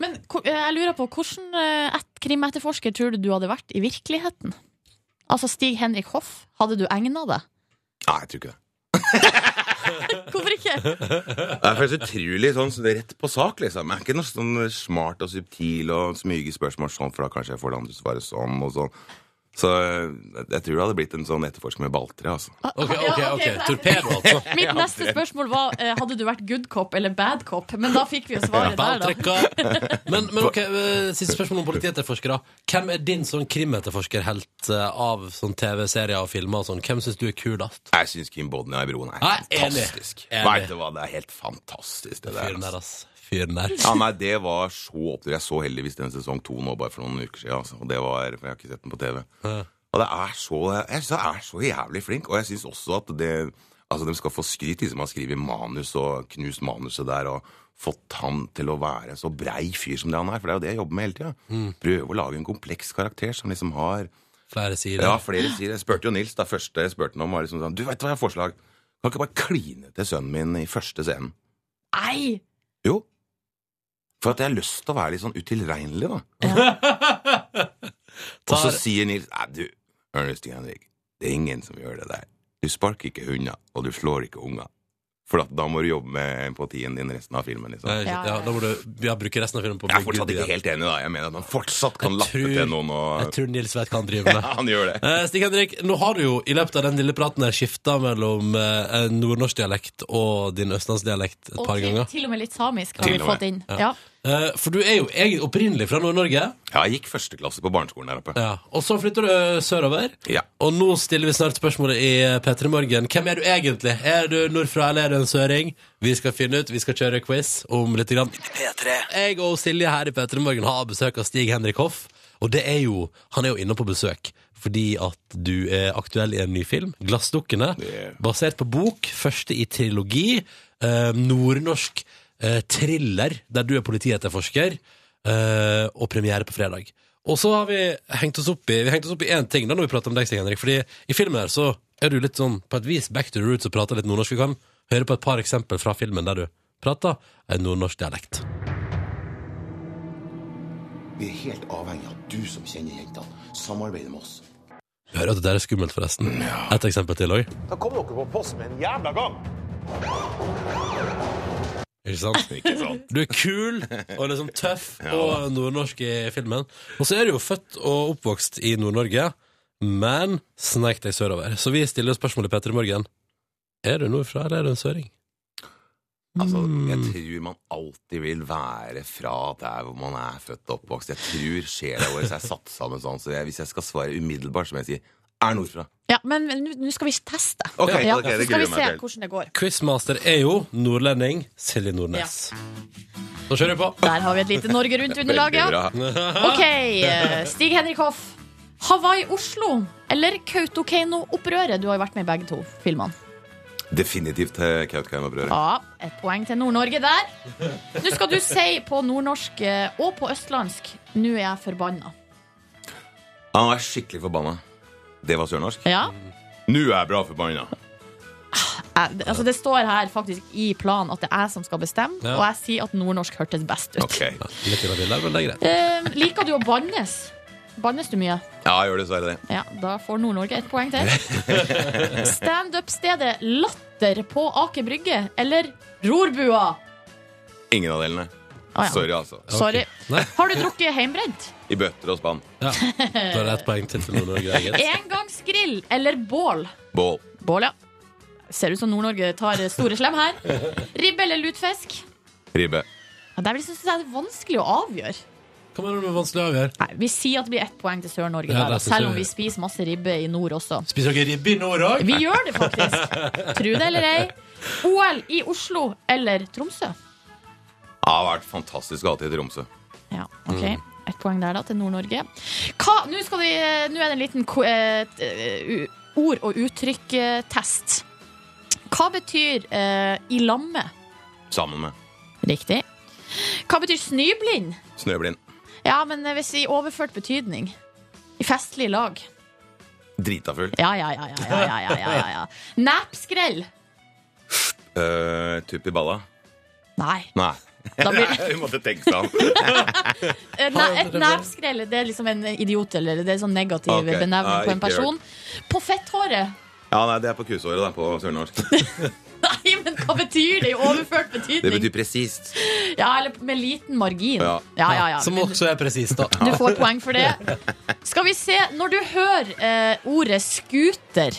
Men eh, jeg lurer på, hvordan et krimetterforsker tror du du hadde vært i virkeligheten? Altså Stig Henrik Hoff, hadde du egna det? Nei, jeg tror ikke det. Hvorfor ikke? Det er faktisk utrolig sånn rett på sak, liksom. Jeg er ikke noe sånn smart og subtil og smyge spørsmål sånn, for da kanskje jeg får det andre svaret sånn og sånn. Så eh, jeg tror det hadde blitt en sånn etterforsker med balltre, altså. Ok, ok, Ja, ok. ok. Torpedo, altså. Mitt neste spørsmål var eh, hadde du vært good cop eller bad cop, men da fikk vi jo svaret der, da. Balltrekka. Men, men ok, eh, siste spørsmål om politietterforskere. Hvem er din sånn krimetterforskerhelt eh, av sånn TV-serier og filmer og sånn? Hvem syns du er kulest? Jeg syns Kim Bodnia i Broen er Nei, enig. fantastisk. Enig. Vet du hva, det er helt fantastisk, det der. Fyren der, Altså. ass. Fyren der. Ja, nei, det var så opptur. Jeg så heldigvis den sesong to nå bare for noen uker siden. Altså. Og det var, for jeg har ikke sett den på TV. Ja. Og det er så, jeg synes det er så jævlig flink. Og jeg syns også at det Altså, de skal få skryt, de som har skrevet manus og knust manuset der, og fått han til å være så brei fyr som det han er. For det er jo det jeg jobber med hele tida. Mm. Prøve å lage en kompleks karakter som liksom har Flere sider. Ja, flere sider. Jeg spurte jo Nils, da første jeg spurte han om, var liksom sånn Du, vet du hva jeg har forslag? Kan ikke bare kline til sønnen min i første scenen? Nei! Jo. For at jeg har lyst til å være litt sånn utilregnelig, da. Og så sier Nils Nei, du, Ernest Henrik, det er ingen som gjør det der. Du sparker ikke hunder, og du slår ikke unger. For at da må du jobbe med empatien din resten av filmen. liksom. Ja, ja, ja. da må du ja, bruke resten av filmen på Jeg er fortsatt ikke helt enig, da. Jeg mener at man fortsatt kan lappe tror- til noen Jeg tror Nils vet hva han driver med. Ja, han gjør det. Eh, Stig Henrik, nå har du jo i løpet av den lille praten her skifta mellom eh, nordnorsk dialekt og din østlandsdialekt et Og par til, ganger. til og med litt samisk har Til vi fått inn. Ja. Eh, for du er jo egentlig opprinnelig fra Nord-Norge. Ja, jeg gikk første klasse på barneskolen der oppe. Ja. Og så flytter du eh, sørover. Ja. Og nå stiller vi snart spørsmålet i eh, P3 Morgen. Hvem er du egentlig? Er du nordfra, eller er du en søring? Vi skal finne ut. Vi skal kjøre quiz om litt. Grann. Jeg og Silje her i P3 Morgen har besøk av Stig Henrik Hoff. Og det er jo, han er jo inne på besøk fordi at du er aktuell i en ny film, 'Glassdukkene', yeah. basert på bok, første i trilogi, eh, nordnorsk eh, thriller, der du er politietterforsker, eh, og premiere på fredag. Og så har vi hengt oss opp i Vi hengt oss opp i én ting da når vi prater om deg, Stig Henrik. Fordi i filmen her så er du litt sånn på et vis back to the roots og prater litt nordnorsk. Vi kan høre på et par eksempler fra filmen der du prater en nordnorsk dialekt. Vi er helt avhengig av at du som kjenner jentene, samarbeider med oss. Du hører at det der er skummelt, forresten. Et eksempel til òg. Da kommer dere på posten med en jævla gang. Ikke sant? Ikke sant? Du er kul og liksom tøff og nordnorsk i filmen. Og så er du jo født og oppvokst i Nord-Norge, men sneik deg sørover. Så vi stiller spørsmålet Petter i morgen. Er du nordfra, eller er du en søring? Altså, jeg Mm. tror man alltid vil være fra der hvor man er født og oppvokst. Jeg tror sjela vår er satt sammen sånn, så jeg, hvis jeg skal svare umiddelbart, så må jeg si er nordfra. Ja, men nå nå skal vi teste. Okay, ja, okay, det så skal vi se hvordan det går. Quizmaster er jo nordlending Silje Nordnes. Da kjører vi på. Der har vi et lite Norge Rundt-underlag, ja. Ok, eh, Stig Henrik Hoff. Hawaii Oslo eller Kautokeino-opprøret? Du har jo vært med i begge to filmene. Definitivt Kautokeino-opprøret. Ja, Et poeng til Nord-Norge der. Nå skal du si på nordnorsk eh, og på østlandsk 'Nå er jeg forbanna'. Han er skikkelig forbanna. Det var sørnorsk. Ja. Nå er jeg bra forbanna. Eh, Altså, det står her faktisk i planen at det er jeg som skal bestemme, Ja. og jeg sier at nordnorsk hørtes best ut. Ok. Litt inhabil der, men det er greit. Eh, liker du å bannes? Bannes du mye? Ja, jeg gjør dessverre det. Ja, da får Nord-Norge et poeng til. Standup-stedet Latter på Aker Brygge eller Rorbua? Ingen av delene. Ah, ja. Sorry, altså. Sorry. Okay. Har du drukket heimbrent? I bøtter og spann. Ja. Da er det ett poeng til for Nord-Norge. Engangsgrill eller bål? Bål. Bål, ja. Ser ut som Nord-Norge tar store slem her. Ribbe eller lutfisk? Ribbe. Ja, det er jeg det er vanskelig å avgjøre. Hva mener du med vanskelig å avgjøre? Nei, vi sier at det blir ett poeng til Sør-Norge, Ja, der, selv om vi spiser masse ribbe i nord også. Spiser dere ribbe i nord òg? Vi gjør det faktisk. Tro det eller ei. OL i Oslo eller Tromsø? Det har vært fantastisk å ha til i Tromsø. Ja, ok. Ett poeng der, da, til Nord-Norge. Nå skal vi- nå er det en liten eh, eh, ord- og uttrykk-test. Hva betyr uh, 'i lamme'? Sammen med Riktig. Hva betyr snøblind? Snøblind. Ja, men eh, hvis i overført betydning. I festlig lag. Drita full. Ja, ja, ja. ja, ja, ja, ja, ja, Nepskrell. Uh, tupp i balla. Nei. Nei. Da blir- Vi måtte tenke seg om. Eh, Et nervskrelle det er liksom en idiot, eller det er sånn negativ okay. benevning på en person. På fetthåret? Ja, nei, det er på kusåret, da, på sørnorsk. Nei, men hva betyr det i overført betydning? Det betyr presist. Ja, eller med liten margin. Ja. ja, ja. ja. Som også er presist, da. Du får poeng for det. Skal vi se, når du hører eh, ordet scooter,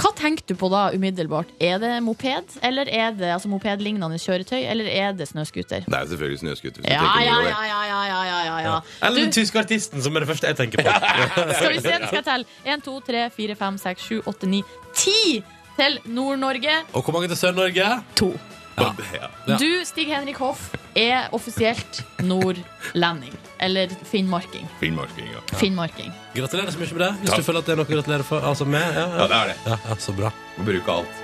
hva tenker du på da umiddelbart? Er det moped, eller er det altså mopedlignende kjøretøy, eller er det snøscooter? Det er selvfølgelig snøscooter. Ja, ja, ja, ja, ja, ja, ja, ja, ja. Eller den tyske artisten, som er det første jeg tenker på. skal vi se, skal jeg telle. 1, 2, 3, 4, 5, 6, 7, 8, 9, 10 til Nord-Norge. Og hvor mange til Sør-Norge? To. Ja. Ja. Du, Stig Henrik Hoff, er offisielt nordlending. Eller finnmarking. Finnmarking, ja. Finnmarking. Gratulerer så mye med det. Hvis Takk. du føler at det er noe å gratulere for, altså med. Ja, Ja, ja. det er det. Ja, ja, så bra. Må bruke alt.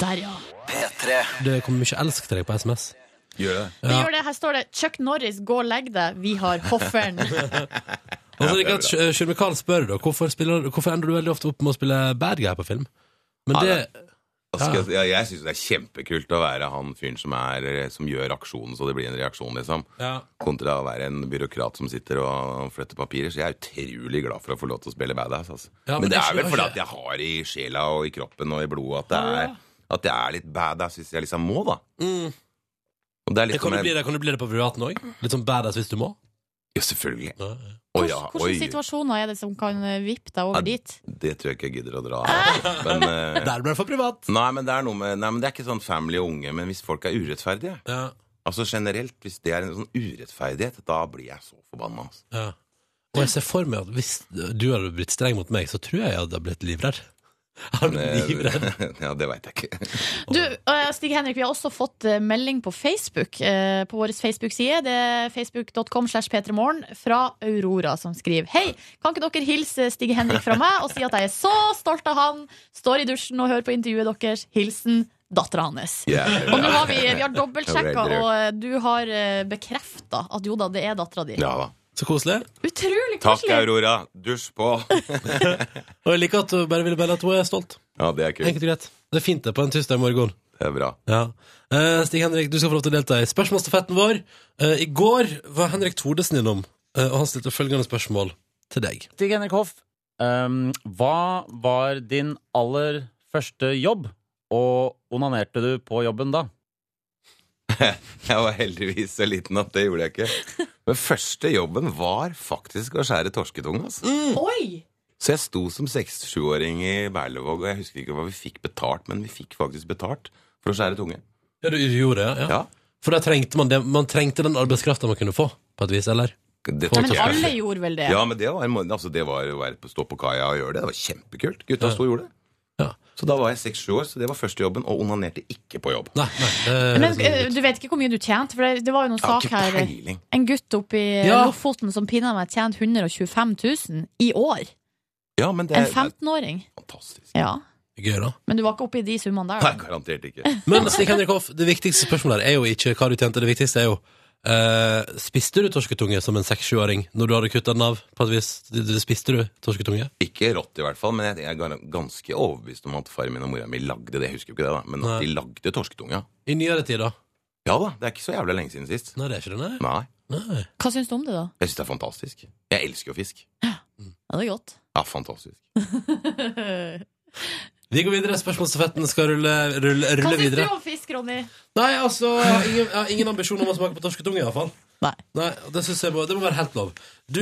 Der, ja. P3. Det kommer mye elsk til deg på SMS. Gjør det. Det gjør det. Her står det 'Chuck Norris, gå og legg deg'. Vi har hofferen. Og så Ja, liker jeg er at Sjur Mikael spør da, hvorfor, spiller, hvorfor ender du veldig ofte opp med å spille bad guy på film? Men Ja, det skal Ja, jeg syns det er kjempekult å være han fyren som, er, som gjør aksjonen så det blir en reaksjon, liksom. ja. Kontra å være en byråkrat som sitter og flytter papirer. Så jeg er utrolig glad for å få lov til å spille badass. Altså. Ja, men men, det det er vel fordi at jeg har i sjela og i kroppen og i blodet at det er, at jeg er litt badass hvis jeg liksom må, da. Mm. Det kan, du bli, det, kan du bli det på privaten òg? Litt sånn badass hvis du må? Ja, selvfølgelig. Ja, ja. Hvilke ja, oi. situasjoner er det som kan eh, vippe deg over Ja, dit? Det tror jeg ikke jeg gidder å dra. Men, uh, Der ble det for privat. nei, men det er noe med Nei, men det er ikke sånn family og unge, men hvis folk er urettferdige Ja. Altså generelt, hvis det er en sånn urettferdighet, da blir jeg så forbanna. Altså. Ja. Og jeg ser for meg at hvis du hadde blitt streng mot meg, så tror jeg jeg hadde blitt livredd. Har du livredd? ja, det veit jeg ikke. Du, eh, Stig Henrik, vi har også fått eh, melding på Facebook. eh, På vår Facebook-side. Det er facebook.com slash p3morgen fra Aurora som skriver Hei, kan ikke dere hilse Stig Henrik fra meg og si at jeg er så stolt av han? Står i dusjen og hører på intervjuet deres. Hilsen dattera hans. Yeah. Og nå har vi, vi har dobbeltsjekka, og du har bekrefta at jo da, det er dattera di. Ja da. Så koselig. Utrolig Takk. Aurora. Dusj på. Og jeg liker at du bare ville melde at hun er stolt. Ja, det er kult. Enkelt og greit. Det er fint det på en tirsdag morgen. Det er bra. Ja. Eh, Stig Henrik, du skal få lov til å delta i spørsmålsstafetten vår. Eh, I går var Henrik Tordesen innom, eh, og han stilte følgende spørsmål til deg. Stig Henrik Hoff, um, hva var din aller første jobb? Og onanerte du på jobben da? Jeg var heldigvis så liten at det gjorde jeg ikke. Men første jobben var faktisk å skjære torsketunge. Altså. Oi! Så jeg sto som 6-7-åring i Berlevåg, og jeg husker ikke hva vi fikk betalt, men vi fikk faktisk betalt for å skjære tunge. Ja, du gjorde det, ja? Ja. For da trengte man det. Man trengte den arbeidskrafta man kunne få, på et vis, eller? Det, Men alle gjorde vel det? Ja, men det var, altså, det var å være på, stå på kaia og gjøre det. Det var kjempekult. Gutta sto og gjorde det. Så da var jeg 6-7 år, så det var første jobben, og onanerte ikke på jobb. Nei, Men eh, du vet ikke hvor mye du tjente? For det, det var jo noen sak her peiling. En gutt oppe i Ja. Lofoten som pinadø meg tjente 125 000 i år. Ja, men det En 15-åring. Fantastisk. Ja. Gøy, da. Men du var ikke oppe i de summene der? Nei, garantert ikke. Men Stig Henrik Hoff, det viktigste spørsmålet er jo ikke hva du tjente, det viktigste er jo eh, Spiste du torsketunge som en 6-7-åring når du hadde kutta den av? på et vis? Spiste du torsketunge? Ikke rått i hvert fall, men jeg, jeg er ganske overbevist om at faren min og mora mi lagde det. Jeg husker jo ikke det, da, men at de lagde torsketunge. I nyere tid, da? Ja da, det er ikke så jævlig lenge siden sist. Nei, det er ikke det, nei. Nei. Nei. Hva syns du om det, da? Jeg syns det er fantastisk. Jeg elsker jo fisk. Ja, det er godt. Ja, fantastisk. Vi går videre. Spørsmålsstafetten skal rulle, rulle, Hva rulle syns du om fisk, Ronny? Nei, altså, jeg har ingen, jeg har ingen ambisjon om å smake på torsketunge, iallfall. Nei. Nei, det, synes jeg må, det må være helt lov. Du,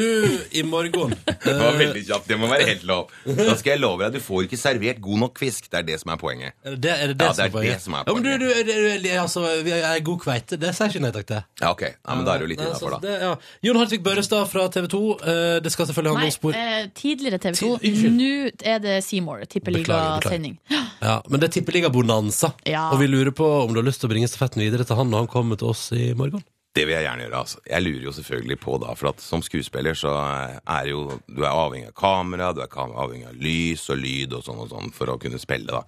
i morgen Det var eh, veldig kjapt. Det må være helt lov. Da skal jeg love deg, du får ikke servert god nok fisk. Det er det som er poenget. Er det det, er det, det Ja, som det er er poenget? det som er Ja, men du, poenget. du, du, du, altså, vi er god kveite. Det sier ikke nei takk til. Ja, ok. Ja, men da er det jo litt Nei, innafor, så da. det, ja. Jon Hartvig Børrestad fra TV 2. eh, det skal selvfølgelig handle Nei, om spor. eh, tidligere TV 2. Ti- unnskyld. Nå er det Seymour. Tippeligasending. Ja, men det er tippeliga-bonanza. Ja. Og vi lurer på om du har lyst til å bringe stafetten videre til han når han kommer til oss i morgen. Det vil jeg gjerne gjøre. altså. Jeg lurer jo selvfølgelig på, da, for at som skuespiller så er jo Du er avhengig av kamera, du er avhengig av lys og lyd og sånn og sånn for å kunne spille, da.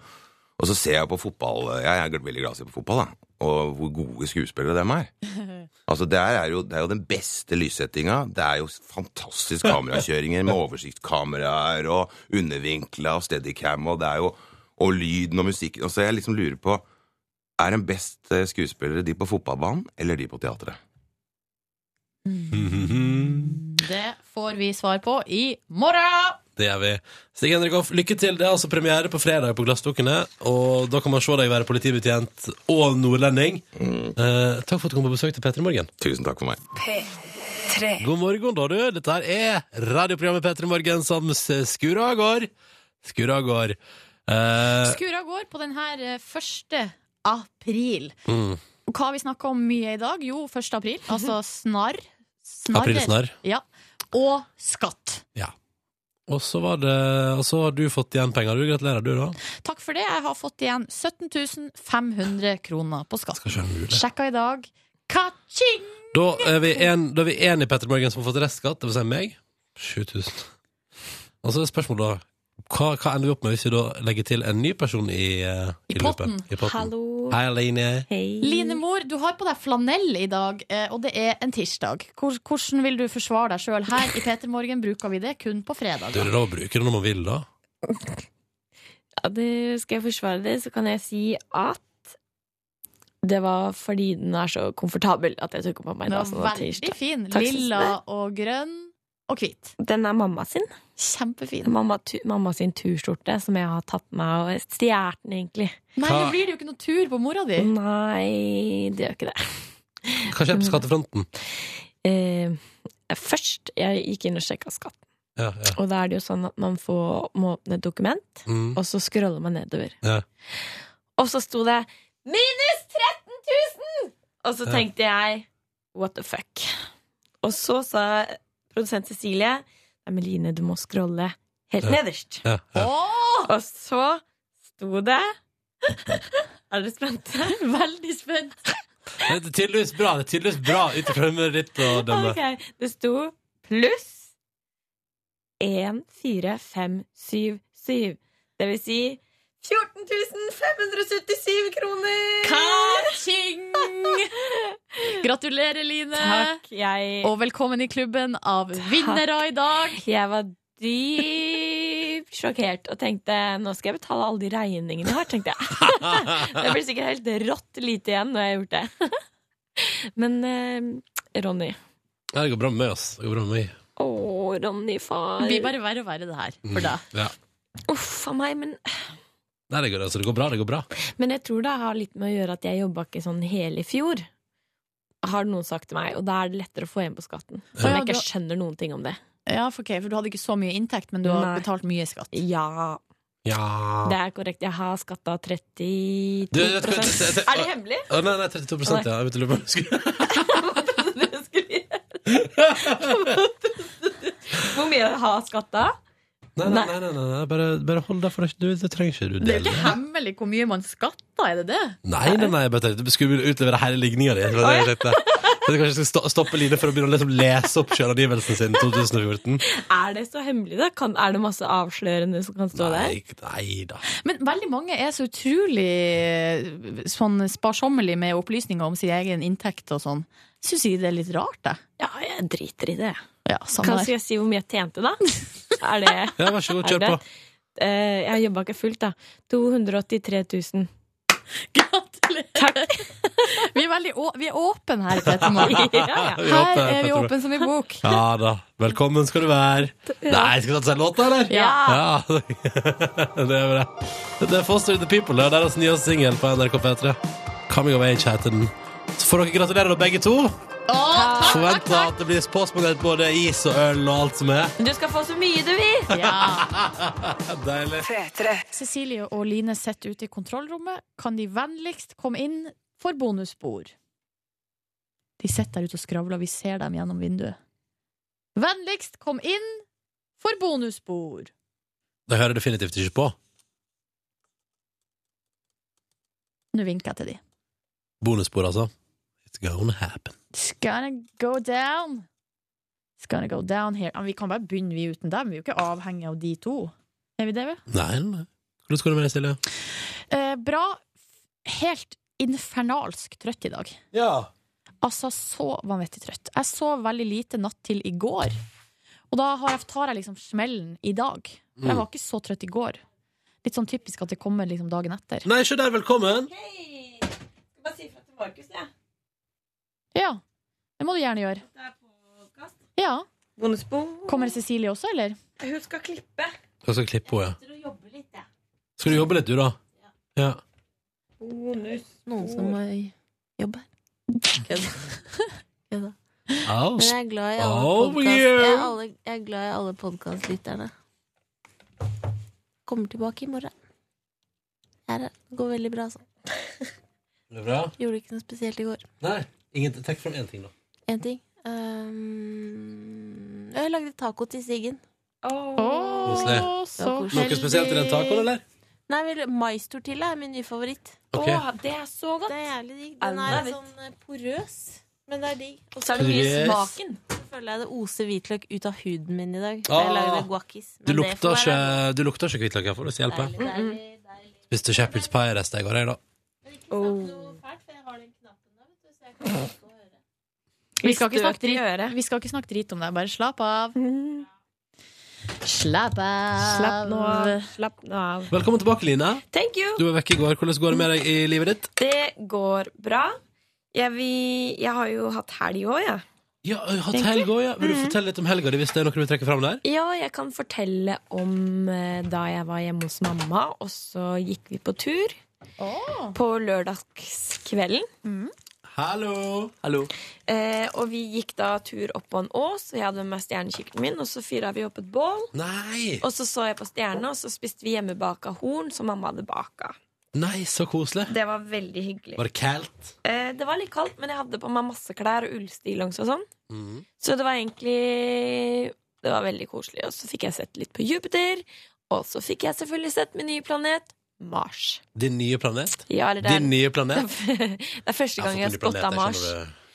Og så ser jeg på fotball Jeg er veldig glad i å se på fotball, da. Og hvor gode skuespillere dem er. Altså, det er jo, det er jo den beste lyssettinga. Det er jo fantastisk kamerakjøringer med oversiktskameraer og undervinkla og steadycam, og det er jo Og lyden og musikken. Og så jeg liksom lurer på Er den beste skuespillere de på fotballbanen eller de på teatret? Det får vi svar på i morgen! Det gjør vi. Stig Henrik Hoff, lykke til. Det er altså premiere på fredag på Glassdukkene. Og da kan man se deg være politibetjent og nordlending. Eh, takk for at du kom på besøk til P3 Morgen. Tusen takk for meg. P3. God morgen, da, du. Dette her er radioprogrammet P3 Morgen som skurrer skurer av går. Skurer av går. Eh, av går på den her eh, 1. april. mm. Hva har vi snakka om mye i dag? Jo, 1. april. Altså snarr. Aprilsnarr. Ja. Og skatt. Ja. Og så var det Og så har du fått igjen penger. Du Gratulerer, du, da. Takk for det. Jeg har fått igjen 17 500 kroner på skatt. Sjekka i dag. Ka-ching! Da er vi en, da er vi en i Petter Morgen som har fått restskatt, det vil si meg. 7000. Og så er spørsmålet da hva, hva ender vi opp med hvis vi da legger til en ny person i, uh, i, potten. loopen? I potten. Hallo. Hei, Aline. Line Mor, du har på deg flanell i dag, eh, og det er en tirsdag. Hvor, hvordan vil du forsvare deg sjøl? Her i Peter Morgen bruker vi det kun på fredag. Du, det er lov å bruke det når man vil, da. Ja, det skal jeg forsvare det, så kan jeg si at det var fordi den er så komfortabel at jeg tok den på meg. Den da, var sånn veldig tirsdag. fin. Lilla og grønn og hvit. Den er mamma sin. Kjempefin. Mamma, tu, mamma sin turskjorte som jeg har tatt med meg og stjålet den egentlig. Nei, nå blir det jo ikke noe tur på mora di. Nei, det gjør ikke det. Hva skjer på skattefronten? Eh, først jeg gikk inn og sjekka skatten. Ja, ja. Og da er det jo sånn at man får, må åpne et dokument, Mm. og så scroller man nedover. Ja. Og så sto det 'minus 13 000!' Og så tenkte jeg what the fuck. Og så sa produsent Cecilie Det er Meline du må scrolle helt Ja. nederst. Ja, ja. Og så sto det Er dere spente? Veldig spent. Det er tydeligvis bra. Det er tydeligvis bra ut ifra humøret ditt å dømme. Okay. Det sto pluss 1, 4, 5, 7, 7. Det vil si 14 577 kroner! Ka-ching! Gratulerer, Line. Takk. Jeg, Og velkommen i klubben av vinnere i dag. jeg var dypt sjokkert og tenkte nå skal jeg betale alle de regningene jeg har. tenkte jeg. Det blir sikkert helt rått lite igjen når jeg har gjort det. Men eh, Ronny Ja, det går bra med meg, ass. Det går bra med meg. Å, Ronny, far. Det blir bare verre og verre, det her, for deg. Mm. Ja. Uff a meg, men Nei, det går, altså, det går bra. Det går bra. Men jeg tror det har litt med å gjøre at jeg jobba ikke sånn hele i fjor. Har noen sagt til meg, og da er det lettere å få igjen på skatten. Selv om Ja, jeg ikke skjønner noen ting om det. Ja, for, okay, for du hadde ikke så mye inntekt, men du har Nei. betalt mye skatt. Ja, Ja. det er korrekt. Jeg har skatta 32 Du, hva, jeg- jeg- Er det hemmelig? Å, nei, nei, 32 ja. Jeg vet ikke, hva du Skulle- Hvor mye har skatta? Nei, nei, nei, nei, nei, nei. Bare, bare hold deg for deg. Du, det trenger ikke du Det er jo ikke hemmelig hvor mye man skatter, er det det? Nei, nei, nei, jeg bare tenkte skulle utlevere hele ligninga di. Det var det jeg tenkte. Jeg tenkte kanskje jeg skal stoppe Line for å begynne å liksom lese opp selvangivelsen sin 2014. Er det så hemmelig, da? Kan, er det masse avslørende som kan stå der? Nei, nei da. Men veldig mange er så utrolig eh, sånn sparsommelig med opplysninger om sin egen inntekt og sånn. Syns jeg det er litt rart, det? Ja, jeg driter i det. Ja, Kan skal jeg si hvor mye jeg tjente, da? Er det Ja, vær så god, kjør på. Jeg jeg jobba ikke fullt, da. 283 000. Gratulerer! Vi er veldig å vi er åpne her i Petter Morgen. Ja, ja. Er Her er vi åpne som i bok. Ja da. Velkommen skal du være. Nei, skal vi ta en låt, eller? Ja. Ja. det er bra. Det er Foster the People. Det er deres nye singel på NRK P3. Coming of Age heter den. Får dere gratulere da, begge to. Forventer at det blir påsmakt både is og øl og alt som er. Du skal få så mye du vil! Ja. Deilig. Cecilie og Line sitter ute i kontrollrommet. Kan de vennligst komme inn for bonusbord? De sitter der ute og skravler, vi ser dem gjennom vinduet. Vennligst kom inn for bonusbord. Det hører definitivt ikke på. Nå vinker jeg til de. Bonusbord, altså. It's gonna happen. It's gonna go down. It's gonna go down here. Men Vi kan bare begynne vi uten dem. Vi er jo ikke avhengig av de to. Er vi det, vel? Nei, nei. Hvordan går det med deg, Silje? Eh, bra. Helt infernalsk trøtt i dag. Ja. Altså så vanvittig trøtt. Jeg sov veldig lite natt til i går. Og da har jeg, tar jeg liksom smellen i dag. For Mm. jeg var ikke så trøtt i går. Litt sånn typisk at det kommer liksom dagen etter. Nei, se der, velkommen. Hei! Skal bare si fra til Markus, jeg. Ja, det må du gjerne gjøre. Det er. Ja. Bonusbord. Kommer Cecilie også, eller? Hun skal klippe. Hun skal klippe henne? Til jobbe litt, jeg. Skal du jobbe litt, du, da? Ja. Bonus. Noen som jobber. jobbe. Kødda. Men jeg er glad i alle Oh, jeg, er alle, er glad i alle podkastlytterne. Kommer tilbake i morgen. Er her. Det går veldig bra, sånn. Det? Gjorde ikke noe spesielt i går. Nei. Ingen, trekk fram én ting, da. Én ting. Um, jeg lagde taco til Siggen. Koselig. så Noe spesielt i den tacoen, eller? Nei, vel, maistortilla er min nye favoritt. Ok. Åh, det er så godt. Det er jævlig digg. Den er litt sånn eh, porøs, men det er digg. Og Så er det mye Yes. smaken. så føler jeg det oser hvitløk ut av huden min i dag. Ah. Jeg lagde guacis. Du det lukter får ikke, være du lukter ikke hvitløk, får du si hjelpe. deilig, deilig, deilig. Spiste shepherd's pie resten i går, jeg, da. Snakke Støt i drit, vi skal ikke snakke drit om det. Bare slapp av. Slapp av. Slapp nå av. Slapp nå av. Velkommen tilbake, Line. Thank you. Du var vekke i går. Hvordan går det med deg i livet ditt? Det går bra. Jeg, vil, jeg har jo hatt helg òg, jeg. Ja, jeg hatt helg òg, ja. Vil du Mhm. fortelle litt om helga di, hvis det er noe du vil trekke fram der? Ja, jeg kan fortelle om eh, da jeg var hjemme hos mamma, og så gikk vi på tur på lørdagskvelden. Hallo. Hallo. Eh, og vi gikk da tur opp på en ås, og jeg hadde med meg stjernekikkerten min, og så fyra vi opp et bål. Nei. Og så så jeg på stjerna, og så spiste vi hjemmebaka horn som mamma hadde baka. Nei, så koselig. Det var veldig hyggelig. Var det kaldt? Eh, det var litt kaldt, men jeg hadde på meg masse klær og ullstillongs og sånn. Mm. Så det var egentlig Det var veldig koselig. Og så fikk jeg sett litt på Jupiter. Og så fikk jeg selvfølgelig sett min nye planet, Mars. Din nye planet? Ja, eller det er- Din nye planet? Det er første gang jeg har spotta Mars.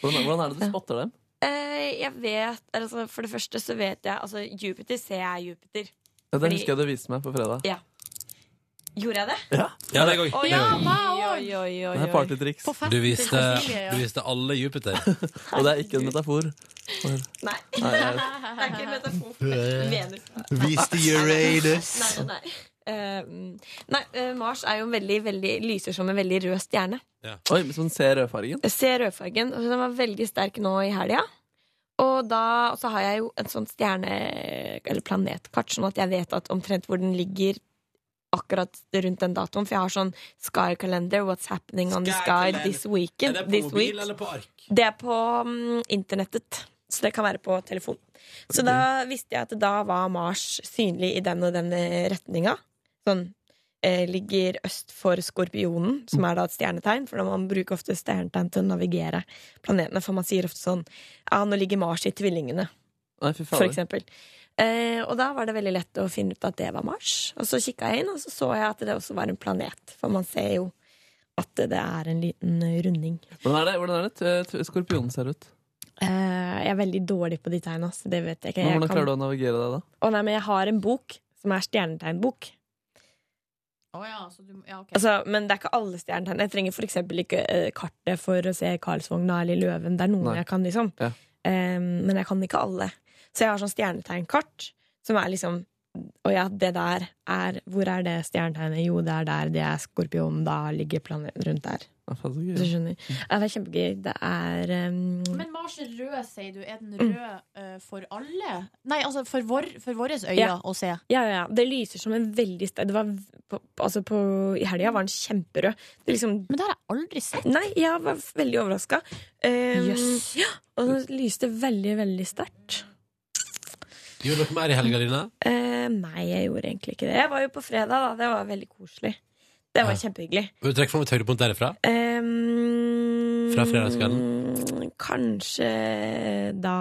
Hvordan, hvordan er det du spotter dem? Eh, jeg vet, altså For det første så vet jeg Altså, Jupiter ser jeg Jupiter. Ja, det husker jeg du viste meg på fredag. Ja. Gjorde jeg det? Ja, Ja, det går. Oh, går. oi, oi, oi, Det er partytriks. Du viste, du viste alle Jupiter. Og det er ikke en metafor. Nei. Nei, Det er ikke en metafor. Venus. Viste Uranus. Nei, nei, Eh, nei, uh, Mars er jo veldig, veldig, lyser som en veldig rød stjerne. Oi, hvis man ser rødfargen. Ser rødfargen, og den var veldig sterk nå i helga. Og da så har jeg jo en sånn stjerne- eller planetkart, sånn at jeg vet at omtrent hvor den ligger akkurat rundt den datoen. For jeg har sånn Sky Calendar, What's happening on the sky Calendar. this weekend. Er det på mobil week. eller på ark? Det er på um, internettet. Så det kan være på telefon. Så da visste jeg at da var Mars synlig i den og den retninga. Sånn eh, ligger øst for Skorpionen, som er da et stjernetegn. For man bruker ofte stjernetegn til å navigere planetene. For man sier ofte sånn Ja, nå ligger Mars i tvillingene, Nei, for, for eksempel. Eh, og da var det veldig lett å finne ut at det var Mars. Og så kikka jeg inn, og så så jeg at det også var en planet. For man ser jo at det er en liten runding. Hvordan er det, hvordan er det skorpionen ser ut? Eh, jeg er veldig dårlig på de tegna, hvordan kan- klarer du å navigere deg da? Å nei, men jeg har en bok som er stjernetegnbok. Altså, men det er ikke alle stjernetegn. Jeg trenger for eksempel ikke uh, kartet for å se Karlsvogna eller Løven. Det er noen Nei. jeg kan, liksom. Ja. Um, men jeg kan ikke alle. Så jeg har sånn stjernetegnkart som er liksom Å ja, det der er Hvor er det stjernetegnet? Jo, det er der. Det er skorpionen. Da ligger planeten rundt der. Du skjønner? Ja, det er kjempegøy. Det er um... Men Mars er rød, sier du. Er den Mm. rød uh, for alle? Nei, altså for, vår, for våre øyne Ja. å se. Ja, ja, ja. Det lyser som en veldig sterk det var, på, altså på, I helga var den kjemperød. Det liksom, Men det har jeg aldri sett. Nei, jeg var veldig overraska. Um, yes. ja, og den lyste veldig, veldig sterkt. Gjorde dere mer i helga Line? Eh, nei, jeg gjorde egentlig ikke det. Jeg var jo på fredag, da. Det var veldig koselig. Det var Ja. kjempehyggelig. Vil du trekke fram et høydepunkt derifra? Um, Fra fredagskvelden? Kanskje da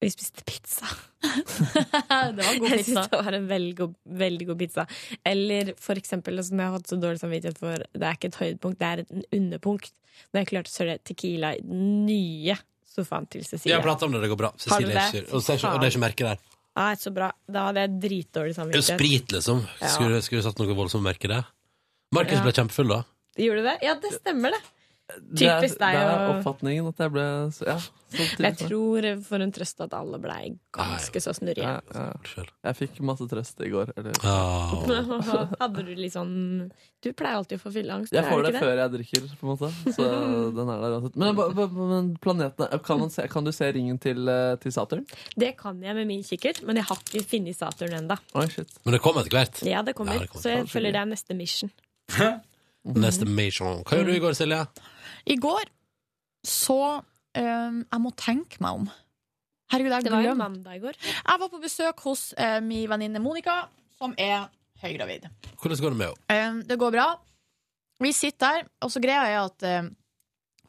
vi spiste pizza. det var god pizza. Jeg synes det var en veldig god, veldig god pizza. Eller for eksempel, som jeg har hatt så dårlig samvittighet for, det er ikke et høydepunkt, det er et underpunkt. Når jeg klarte å søle Tequila i den nye sofaen til Vi Cecilie. har pratet om det, det går bra. Cecilie er ikke og, og det er ikke merke der. Nei, så bra. Da hadde jeg dritdårlig er jo samvittighet. sprit, liksom. Skulle, skulle satt noe voldsomt merke der? Markus Ja. ble kjempefull, da. Gjorde du det? Ja, det stemmer, det. Det er, Typisk deg det er oppfatningen at jeg ble så- Ja. Så Jeg tror for en trøst at alle blei ganske så snurrige. Ja, ja. Jeg fikk masse trøst i går. Eller. Hadde du litt sånn Du pleier alltid å få fylleangst. Jeg får det, det før jeg drikker, på en måte. Så den er der uansett. Men, men planetene kan, man se, kan du se ringen til, eh, til Saturn? Det kan jeg med min kikkert, men jeg har ikke funnet Saturn ennå. Oh. Men det kommer etter hvert. Ja, det kommer. Ja, det kommer. Så jeg føler det er neste mission. Neste Mission. Hva gjorde du i går, Silje? I går så um, Jeg må tenke meg om. Herregud, jeg Det var jo glemte mandag i går. Jeg var på besøk hos uh, min venninne Monica, som er høygravid. Hvordan går det med henne? Um, det går bra. Vi sitter der, og så greia er at um,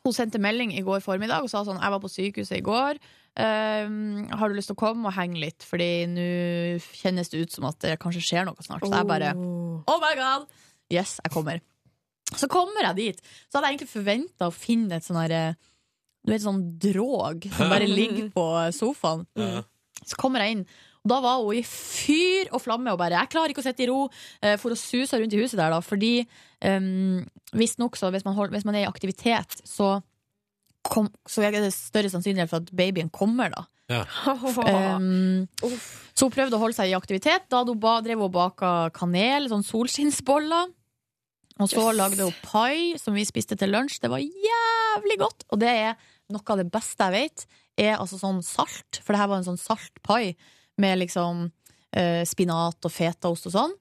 hun sendte melding i går formiddag og sa sånn Jeg var på sykehuset i går. Um, har du lyst til å komme og henge litt? Fordi nå kjennes det ut som at det kanskje skjer noe snart. Så jeg bare Oh my god! Yes, jeg kommer. Så kommer jeg dit. Så hadde jeg egentlig forventa å finne et sånn herre Du vet, sånn drog som bare ligger på sofaen. Så kommer jeg inn, og da var hun i fyr og flamme og bare 'Jeg klarer ikke å sitte i ro', eh, for å suse rundt i huset der, da, fordi um, visstnok så hvis man, hold, hvis man er i aktivitet, så, kom, så er det større sannsynlighet for at babyen kommer, da. Ja. Um, så hun prøvde å holde seg i aktivitet. Da ba, drev hun og baka kanel, sånn solskinnsboller. Og så Yes. lagde hun pai, som vi spiste til lunsj. Det var jævlig godt! Og det er noe av det beste jeg vet, er altså sånn salt. For det her var en sånn salt pai med liksom eh, spinat og fetaost og sånn.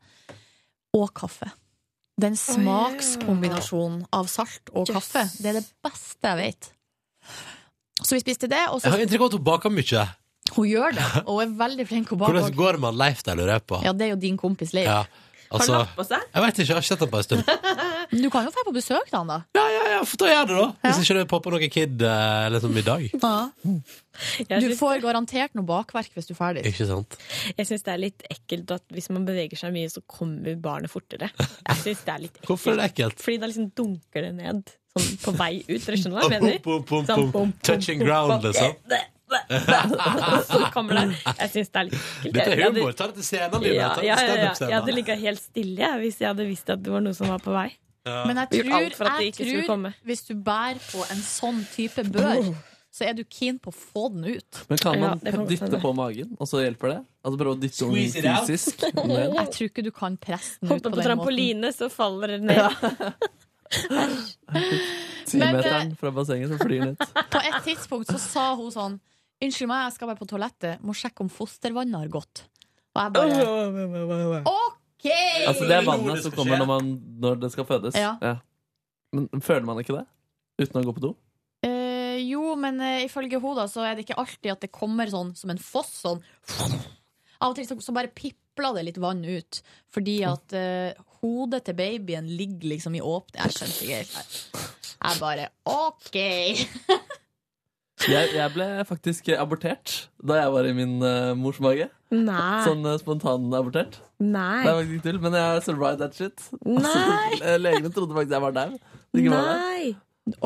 Og kaffe. Den smakskombinasjonen av salt og Yes. kaffe, det er det beste jeg vet. Så vi spiste det, og så Jeg har inntrykk av at hun baker mye. Hun gjør det, og er veldig flink til å bake. Hvordan går det med Leif der, lurer jeg på? Ja, det er jo din kompis Leif. Ja. Altså, Har han lagt på seg? Jeg vet ikke, jeg har ikke sett den på en stund. Du kan jo dra på besøk til han, da. Ja, ja, ja, for da gjør det, da. Hvis ikke det popper noe Kid eh, i dag. Ja. Du får garantert noe bakverk hvis du er ferdig. Ikke sant? Jeg syns det er litt ekkelt at hvis man beveger seg mye, så kommer barnet fortere. Jeg synes det er litt ekkelt. Hvorfor er det ekkelt? Fordi da liksom dunker det ned sånn på vei ut. Dere skjønner hva jeg mener? Pum, pum, Sånn, pum. pum, pum, Touching ground, liksom. Så kommer det. Jeg syns det er litt ekkelt. Dette er humor. Ta det til scenen din. Ja, ja, ja, ja. Jeg hadde ligget helt stille hvis jeg hadde visst at det var noe som var på vei. Men jeg tror, jeg tror hvis du bærer på en sånn type bør, så er du keen på å få den ut. Men kan man ja, kan dytte på magen, og så hjelper det? Altså prøve å dytte out. fysisk Men... Jeg tror ikke du kan presse den ut Hoppe på på den måten. trampoline, så faller den ned. Timeteren fra bassenget som flyr ned. På et tidspunkt så sa hun sånn Unnskyld meg, jeg skal bare på toalettet. Må sjekke om fostervannet har gått. Og jeg bare OK! Altså Det er vannet som kommer når, man, når det skal fødes. Ja. Men føler man ikke det? Uten å gå på do? Eh, jo, men eh, ifølge henne så er det ikke alltid at det kommer sånn som en foss. Sånn. Av og til så, så bare pipler det litt vann ut. Fordi at eh, hodet til babyen ligger liksom i åpne Jeg skjønte ikke helt. Jeg bare OK! Jeg, jeg ble faktisk abortert da jeg var i min uh, mors mage. Nei. Sånn uh, spontanabortert. Nei. Det er faktisk tull, men jeg survived that shit. Nei. Så, eh, legene trodde faktisk jeg var dau. Nei!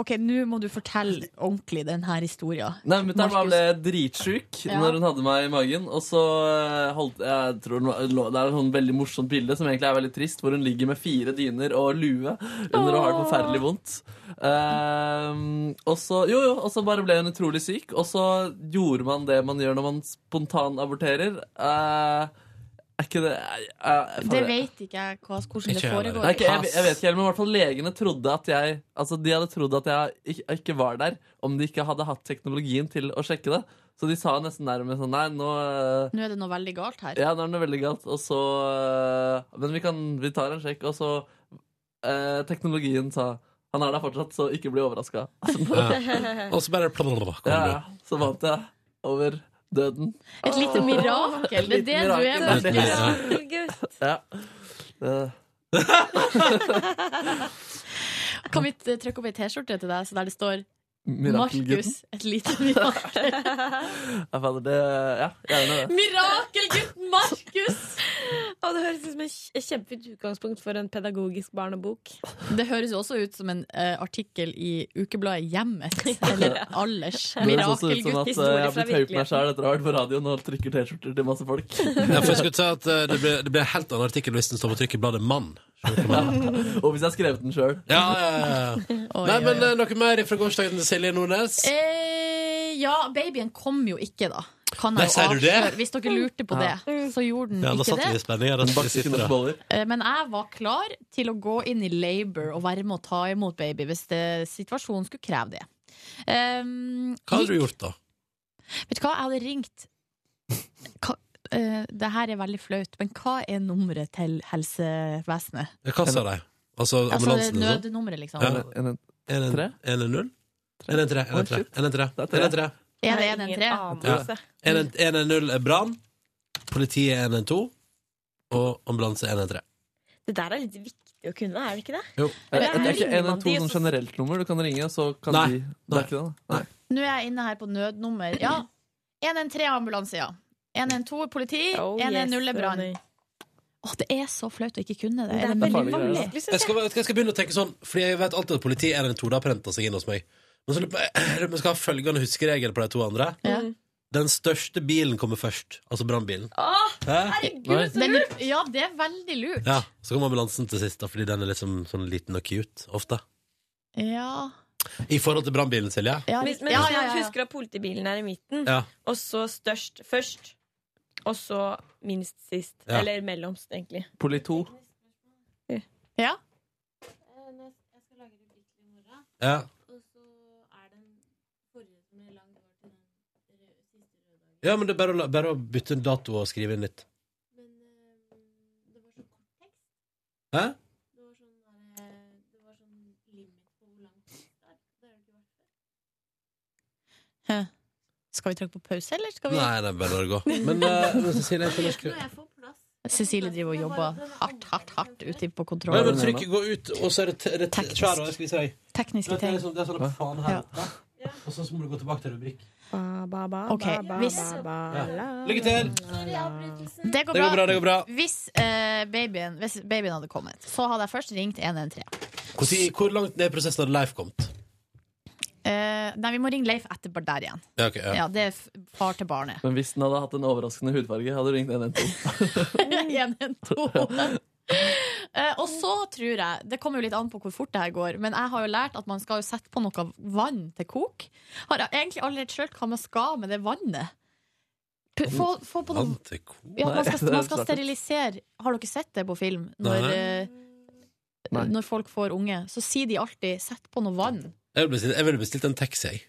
OK, nå må du fortelle ordentlig denne historien. Nei, Mutter'n bare ble dritsjuk Ja. når hun hadde meg i magen. Og så eh, holdt jeg tror Det er et sånn veldig morsomt bilde som egentlig er veldig trist, hvor hun ligger med fire dyner og lue under og har det forferdelig vondt. Um, og så jo, jo, og så bare ble hun utrolig syk, og så gjorde man det man gjør når man spontanaborterer. Uh, er ikke det jeg- jeg- Det vet ikke jeg hva, hvordan det foregår. Nei, ikke, jeg, jeg vet ikke helt, men i hvert fall legene trodde at jeg Altså de hadde trodd at jeg ikke, ikke var der om de ikke hadde hatt teknologien til å sjekke det. Så de sa nesten nærmest sånn Nei, nå eh, Nå er det noe veldig galt her. Ja, nå er det noe veldig galt. Og så eh, Men vi kan Vi tar en sjekk, og så eh, Teknologien sa han er der fortsatt, så ikke bli overraska. Ja. Og så bare ja. Så vant jeg over døden. Et lite mirakel. Det er det du er, Markus. Ja. Kan vi trykke opp ei T-skjorte til deg så der det står. Markus, et lite mirakel. det Ja, gjerne det. Mirakelgutten Markus! Og det høres ut som et kjempefint utgangspunkt for en pedagogisk barnebok. Det høres jo også ut som en uh, artikkel i ukebladet Hjemmet. Eller Allers. Mirakelgutthistorie at eh, jeg har fra blitt høyt meg sjæl etter å ha vært på radioen og trykker T-skjorter til masse folk. Ja, for jeg skulle si at eh, det ble, det ble en helt annen artikkel hvis den står på trykk i bladet Mann. Og hvis jeg har skrevet den sjøl. Ja, ja, ja. Nei, men oi. noe mer fra gårsdagen til Silje Nordnes? Eh, ja, babyen kom jo ikke, da. Kan Nei, jeg jo sier du det? avsløre. Hvis dere lurte på Ja. det, så gjorde den Ja, da ikke satt vi i det. spenning. Ja, da satt vi sitte der. Eh, Men jeg var klar til å gå inn i labor og være med å ta imot baby hvis det, situasjonen skulle kreve det. Um, Hva hadde du gjort, da? Vet du hva, jeg hadde ringt hva, eh, Det her er veldig flaut, men hva er nummeret til helsevesenet? Hva sa de? Altså ambulansen? Altså nødnummeret, liksom. Ja. 113? 113? 113? 113? Er det 113? Ja. 110 er brann, politiet er 112, og ambulanse er 113. Det der er litt viktig å kunne, er det ikke det? Jo. Er det er ikke 112 de, sånn og så- generelt nummer du kan ringe, så kan Nei. de Det er ikke det. Nei. Nå er jeg inne her på nødnummer. Ja. 113 ambulanse, ja. 112 politi, Oh, 110 er brann. Åh, det er så flaut å ikke kunne det. Det er Er veldig vanlig. Jeg skal, jeg skal begynne å tenke sånn, fordi jeg vet alltid at politiet er 112, det har prenta seg inn hos meg. Men så vi skal ha følgende huskeregel på de to andre. Den største bilen kommer først, altså brannbilen. Herregud, så lurt! Ja, det er veldig lurt. Ja, Så kommer ambulansen til sist, da, fordi den er liksom sånn liten og cute ofte. Ja. I forhold til brannbilen, Silje. Ja, men Ja, hvis ja, man ja, ja. husker at politibilen er i midten, Ja. og så størst først, og så minst sist. Ja. Eller mellomst, egentlig. Poli to. Ja. Ja. Ja, men det er bare, å bare å bytte en dato og skrive inn nytt. Hæ? Hæ. Skal vi trykke på pause, eller skal vi Nei, det er bare å gå. Men, uh, men Cecilie, jeg skjønner ikke Cecilie driver og jobber hardt, hardt, hardt ute på Nei, men trykket går ut, og så er det, det Teknisk. skal vi si. Tekniske Det er sånn, det er sånn faen her oppe. Og så må du gå tilbake til rubrikk. Ok, hvis Lykke til! Det går Det går bra, det går bra. Hvis, eh, babyen, hvis babyen hadde kommet, så hadde jeg først ringt 113. Hvor, tid- hvor langt ned i prosessen hadde Leif kommet? Eh, nei, vi må ringe Leif etterpå der igjen. Ja, okay, ja. Ja, det er far til barnet. Men hvis den hadde hatt en overraskende hudfarge, hadde du ringt 112. 112. Eh, og så tror jeg Det kommer jo litt an på hvor fort det her går, men jeg har jo lært at man skal jo sette på noe vann til kok. Har jeg egentlig aldri helt skjønt hva man skal med det vannet. P få, få på noe Vann til kok ja, man, skal, man skal sterilisere Har dere sett det på film? Når, eh, når folk får unge, så sier de alltid 'sett på noe vann'. Jeg ville bestilt, vil bestilt en taxi, jeg.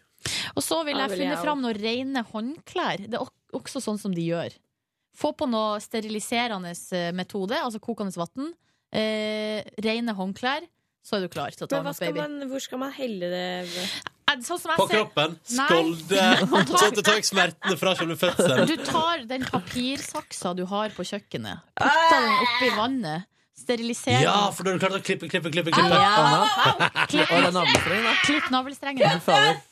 Og så vil Ja, jeg vil jeg finne jeg fram noen rene håndklær. Det er også sånn som de gjør. Få på noe steriliserende eh, metode, altså kokende vann. Eh, rene håndklær, så er du klar til å ta imot baby. man, hvor skal man helle det? Eh, Sånn som jeg På ser- kroppen. Skålde. Sånn at du tar vekk smertene fra selve fødselen. Du tar den papirsaksa du har på kjøkkenet, putter den oppi vannet, steriliserer Ja, for da er du klar til å klippe, klippe, klippe. klippe. Ja. Klipp, Og det er navlestreng, da. klipp navlestrengen. Fy fader.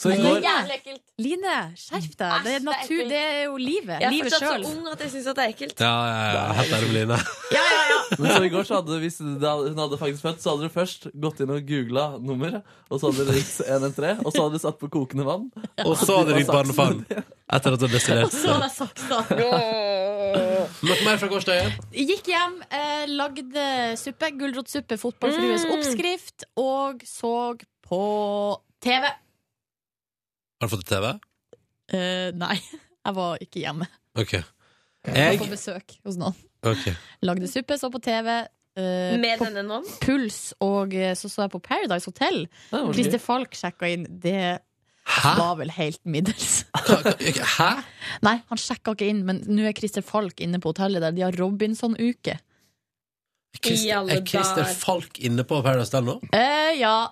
Så i går Line, Line, skjerp deg. Det er, natur, det er jo livet. Jeg er livet fortsatt sjøl. så ung at jeg syns det er ekkelt. Ja, ja, ja. Helt ærlig, Line. Men så i går så hadde hvis det hadde, hun hadde faktisk født, så hadde du først gått inn og googla nummeret, og så hadde du ringt 113, og så hadde du satt på kokende vann. Og så hadde du ringt barnefaren. Etter at du hadde destillert. Så hadde jeg saksa. Noe mer fra gårsdagen? Gikk hjem, eh, lagde suppe, gulrotsuppe, fotballfrues Mm. oppskrift, og så på TV. Har du fått TV? Eh, nei, jeg var ikke hjemme. Ok. Jeg var på besøk hos noen. Okay. Lagde suppe, så på TV. eh, Med på denne noen? Puls, og eh, så så jeg på Paradise Hotel. Christer Falk sjekka inn. Det Hæ? Var vel helt middels. Hæ? Nei, han sjekka ikke inn, men nå er Christer Falk inne på hotellet der. De har Robinson-uke. Er Christer Falk inne på Paradise Hotel nå? Eh, ja.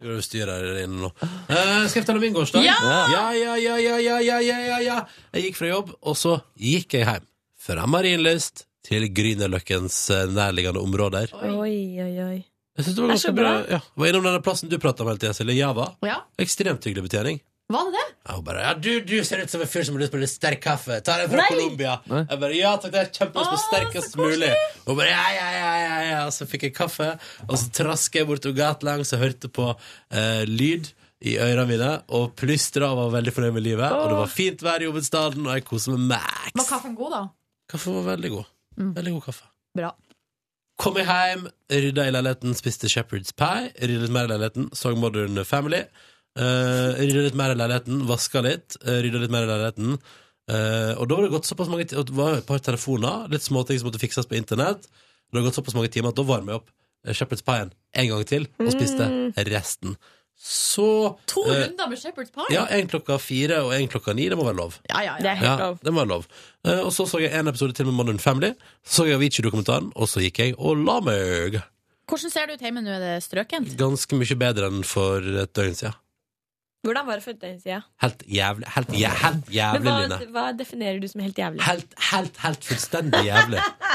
Du styrer her inne nå. Eh, skal jeg fortelle om min gårsdag? Ja! Ja, ja, ja, ja, ja, ja, ja, ja. Jeg gikk fra jobb, og så gikk jeg hjem. Fra Marienlyst til Grünerløkkens eh, nærliggende områder. Oi, oi, oi. Jeg synes det var ganske bra. bra. Ja. Var innom denne plassen du pratet om hele tiden, Silje. Java. ja. Ekstremt hyggelig betjening. Var det det? Ja, hun bare, ja, du, du ser ut som en fyr som har lyst på litt sterk kaffe. Ta den fra Nei! Colombia. Jeg bare, ja takk, det er kjempelyst på Å, sterkest så mulig. Hun bare, ja, ja, ja, ja, ja. Så fikk jeg kaffe, og så trasket jeg bortover gatelangs og hørte på eh, lyd i ørene mine, og plystra og var veldig fornøyd med livet. Og det var fint vær i hovedstaden, og jeg koser meg Var kaffen god, da? Kaffen var veldig god. Mm. Veldig god kaffe. Bra. Kom jeg hjem, rydda i leiligheten, spiste Shepherd's Pie, rydda litt mer i leiligheten, så Modern Family. Uh, rydda litt mer i leiligheten, vaska litt, uh, rydda litt mer i leiligheten. Uh, og da var det gått såpass mange det var et par telefoner, litt småting som måtte fikses på internett. Det hadde gått såpass mange timer at da varmer jeg opp eh, Shepherd's Pie-en en gang til, og spiste resten. Så To eh, runder med Shepherd's Pie? Ja, en klokka fire og en klokka ni. Det må være lov. ja, ja. Det er helt Ja, lov. det må være lov. Eh, og så så jeg en episode til med Modern Family. Så så jeg Avicii-dokumentaren, og så gikk jeg og la meg. Hvordan ser det ut hjemme nå? Er det strøkent? Ganske mye bedre enn for et døgn siden. Hvordan var det for et døgn siden? Helt jævlig, helt, jæ helt Men jævlig, hva, hva definerer du som helt jævlig? Helt, helt, helt fullstendig jævlig.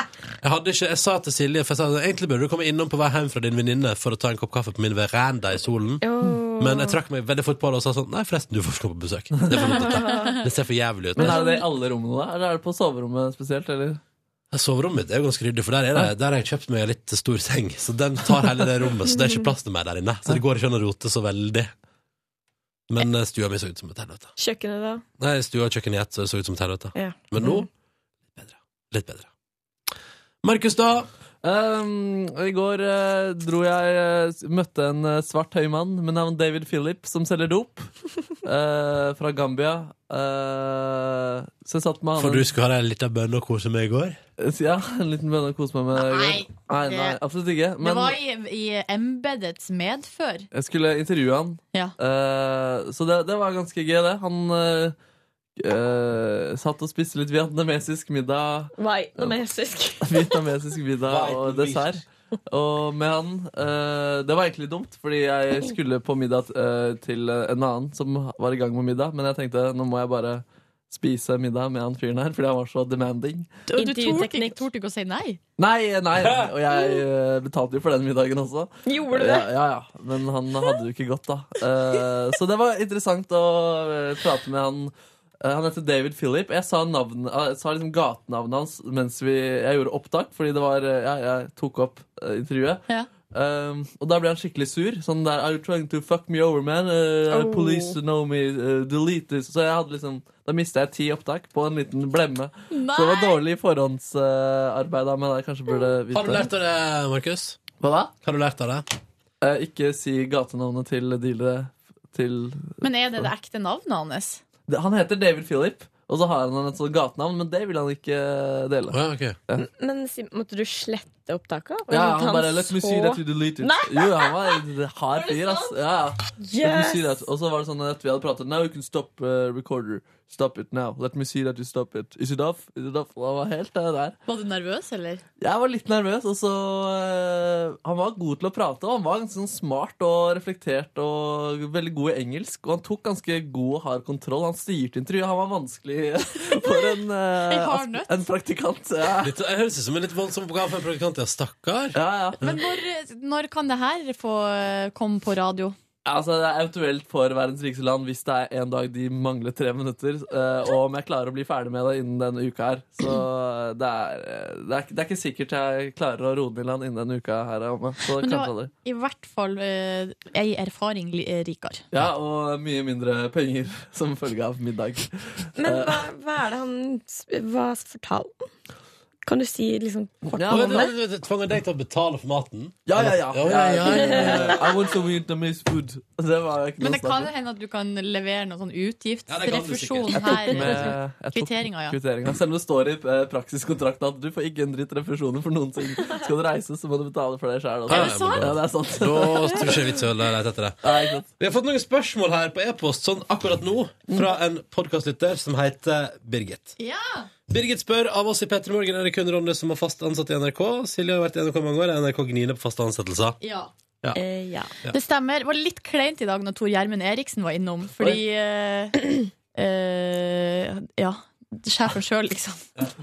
Jeg, hadde ikke, jeg sa til Silje For jeg sa egentlig burde du komme innom på vei hjem fra din venninne for å ta en kopp kaffe på min veranda i solen. Oh. Men jeg trakk meg veldig fort på det og sa sånn Nei, forresten, du får ikke komme på besøk. Det, er for det ser for jævlig ut. Men er det i alle rommene, da? Eller er det på soverommet spesielt? Eller? Soverommet mitt er jo ganske ryddig, for der, er det, der har jeg kjøpt meg en litt stor seng. Så den tar hele det rommet, så det er ikke plass til meg der inne. Så det går ikke an å rote så veldig. Men eh, stua mi så ut som et helvete. Kjøkkenet, da? Nei, stua og kjøkkenet i ett, så ut som et helvete. Ja. Men nå litt bedre. Litt bedre. Markus, da? Um, I går uh, dro jeg uh, møtte en uh, svart høy mann med navn David Philip som selger dop. eh, fra Gambia. Eh, så jeg satt med han For du skulle ha deg en liten bønne og kose med i går? Ja, en liten bønne å kose meg med. i går. Nei, nei, absolutt ikke. Det var i, i embedets medfør. jeg skulle intervjue han. Ja. Eh, så det, det var ganske gøy, det. Han eh, eh, satt og spiste litt vietnamesisk middag. Vietnamesisk. Vietnamesisk middag og dessert. Og med han uh, Det var egentlig dumt, fordi jeg skulle på middag uh, til en annen som var i gang med middag. Men jeg tenkte nå må jeg bare spise middag med han fyren her, fordi han var så demanding. Og du torde ikke å si nei? Nei, nei, og jeg eh, betalte jo for den middagen også. Gjorde du det? Ja, ja, ja. Men han hadde det jo ikke godt, da. Eh, så det var interessant å eh, prate med han. Eh, Han heter David Philip. Jeg sa, navn, eh, jeg sa liksom gatenavnet hans mens vi, jeg gjorde opptak, fordi det var, eh, ja, jeg tok opp intervjuet. Ja. Um, og da ble han skikkelig sur. Sånn der Are you trying to fuck me over, man? Uh, Oh. Police know me. Uh, delete this. Så jeg hadde liksom Da mista jeg ti opptak på en liten blemme. Nei! Så det var dårlig forhåndsarbeid Uh, meg. Jeg kanskje burde vite Har du lært av det, Markus? Hva da? Har du lært av det? Uh, ikke si gatenavnet til dealere til Men er det det ekte navnet hans? Han heter David Philip, og så har han et sånt gatenavn, men det vil han ikke dele. Ja. Men måtte du slette opptaket? Og Ja, han, han bare Let me see that you deleted. Nei! Jo, han var en hard fyr, ass. Ja, ja. Let me Yes! see that. Og så var det sånn at vi hadde pratet Now you can stop uh, recorder. Stop it now. Let me see that you stop it. Is it off? Is it off? Og han var helt uh, der. Var du nervøs, eller? Jeg var litt nervøs, og så uh, Han var god til å prate, og han var ganske sånn smart og reflektert og veldig god i engelsk. Og han tok ganske god og hard kontroll. Han styrte intervjuet. Han var vanskelig for en, uh, En praktikant. Ja. Litt, jeg høres ut som en litt voldsom oppgave for en praktikant. Ja, stakkar. Men når, når kan det her få eh, komme på radio? Altså, det er eventuelt for verdens rikeste land hvis det er en dag de mangler tre minutter. eh, og om jeg klarer å bli ferdig med det innen denne uka her. Så det er, eh, det er, ikke- det er ikke sikkert jeg klarer å roe den i land innen denne uka her. Anna. Så Men du har i hvert fall uh, ei erfaring eh, rikere. Ja, og mye mindre penger som følge av middag. Men Eh, hva, hva er det han Hva fortalte han? Kan du si liksom kort Ja, om det? Tvang han deg til å betale for maten? Ja, ja, ja. ja, ja, ja, ja. I want some Vietnamese food. Det var ikke Men det kan hende at du kan levere noen sånn utgiftsrefusjon her. Med- Kvitteringa, ja. Kvitteringa. Selv om det står i eh, praksiskontrakten at du får ikke en dritt refusjoner for noen ting. Skal du reise, så må du betale for det sjøl. Er sant? Ja, det er sant. Da tror jeg ikke er vits lete etter det. Vi har fått noen spørsmål her på e-post sånn akkurat nå fra en podkastlytter som heter Birgit. Ja. Birgit spør av oss i Petter Morgen er det kun Ronny som har fast ansatt i NRK. Silje har vært i NRK mange år. Er NRK gniner på faste ansettelser. Ja. Ja. Eh, ja. Ja. Det stemmer. Det var litt kleint i dag når Tor Gjermund Eriksen var innom, fordi eh, eh, Ja. Sjefen sjøl, liksom.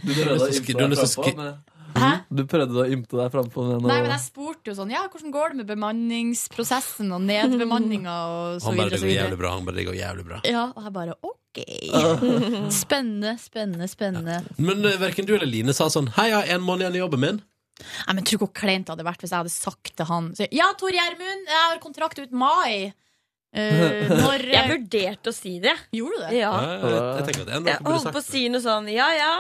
Du prøvde å ymte Med Du prøvde å ymte deg frampå med Nei, men jeg spurte jo sånn Ja, hvordan går det med bemanningsprosessen og nedbemanninga og så Han bare videre og så videre. jævlig bra. Han bare det går jævlig bra. Ja, og jeg bare OK. Spennende, spennende, spennende. Men uh, verken du eller Line sa sånn Hei, jeg har en måned igjen i jobben min. Nei, men Tro hvor kleint det hadde vært hvis jeg hadde sagt til han så, Ja, Tor Gjermund, jeg har kontrakt ut mai. Eh, når, Jeg vurderte å si det. Gjorde du det? Ja. Ja, jeg, jeg tenker at det er noe Jeg du burde holdt på å si noe sånn Ja ja,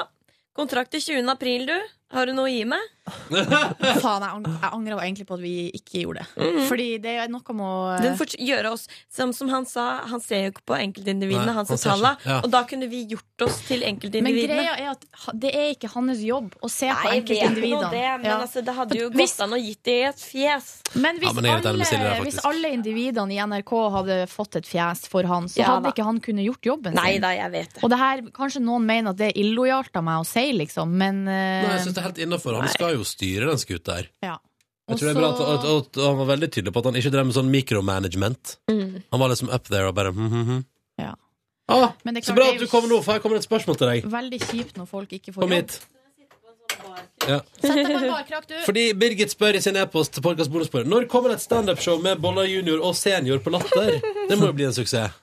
kontrakt til 20. april, du. Har du noe å gi meg? Faen, jeg, ang jeg angrer egentlig på at vi ikke gjorde det. Mhm. Fordi det er noe med å Den gjøre oss som, som han sa, han ser jo ikke på enkeltindividene, Nei, han ser talla. Ja. Og da kunne vi gjort oss til enkeltindividene. Men greia er at det er ikke hans jobb å se på Nei, på enkeltindividene. det, men Ja. altså, det hadde jo Hvis- gått an å gitt det i et fjes. Men hvis, Ja, men der, alle, faktisk. hvis alle individene i NRK hadde fått et fjes for han, så Ja, hadde da. ikke han kunnet gjort jobben Nei sin. da, jeg vet det. Og det her, kanskje noen mener at det er illojalt av meg å si, liksom, men uh, Nei, jeg synes det er helt innenfor. Han skal jo styre den skuta her. ja. Jeg tror det er bra at, at, at, han var veldig tydelig på at han ikke drev med sånn mikromanagement. Mm. Han var liksom up there og bare mm, mm, mm. Ja. Ah, Men det er Så bra at du kommer nå, for her kommer det et spørsmål til deg. Veldig kjipt når folk ikke får Kom jobb. hit. Ja. Fordi Birgit spør i sin e-post til podcast bonusspor Når kommer det et standupshow med Bolla junior og senior på Latter? Det må jo bli en suksess.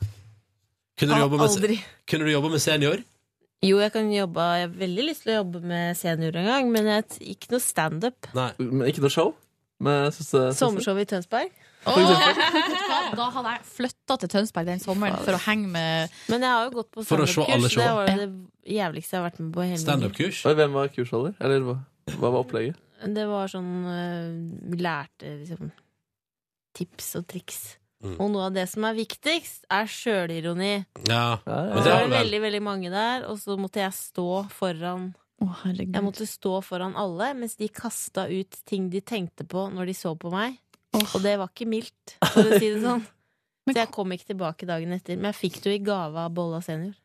Kunne du, jobbe med, kunne du jobbe med senior? Jo, jeg kan jobbe Jeg har veldig lyst til å jobbe med senior en gang, men jeg, ikke noe standup. Men Ikke noe show? Med søster- søster? Sommershow i Tønsberg. Vet? Da hadde jeg flytta til Tønsberg den sommeren for å henge med Men jeg har jo gått på For å se alle standup-kurs. show. Det var det jævligste jeg har vært med på i hele mitt Standup-kurs. Hvem var kursholder? Eller hva, hva var opplegget? Det var sånn øh, Vi lærte liksom tips og triks. Mm. Og noe av det som er viktigst, er sjølironi. Ja, Ja, ja, det var er veldig, veldig mange der, og så måtte jeg stå foran Jeg måtte stå foran alle mens de kasta ut ting de tenkte på når de så på meg. Og det var ikke mildt, for å si det sånn. Så jeg kom ikke tilbake dagen etter. Men jeg fikk det jo i gave av Bolla senior.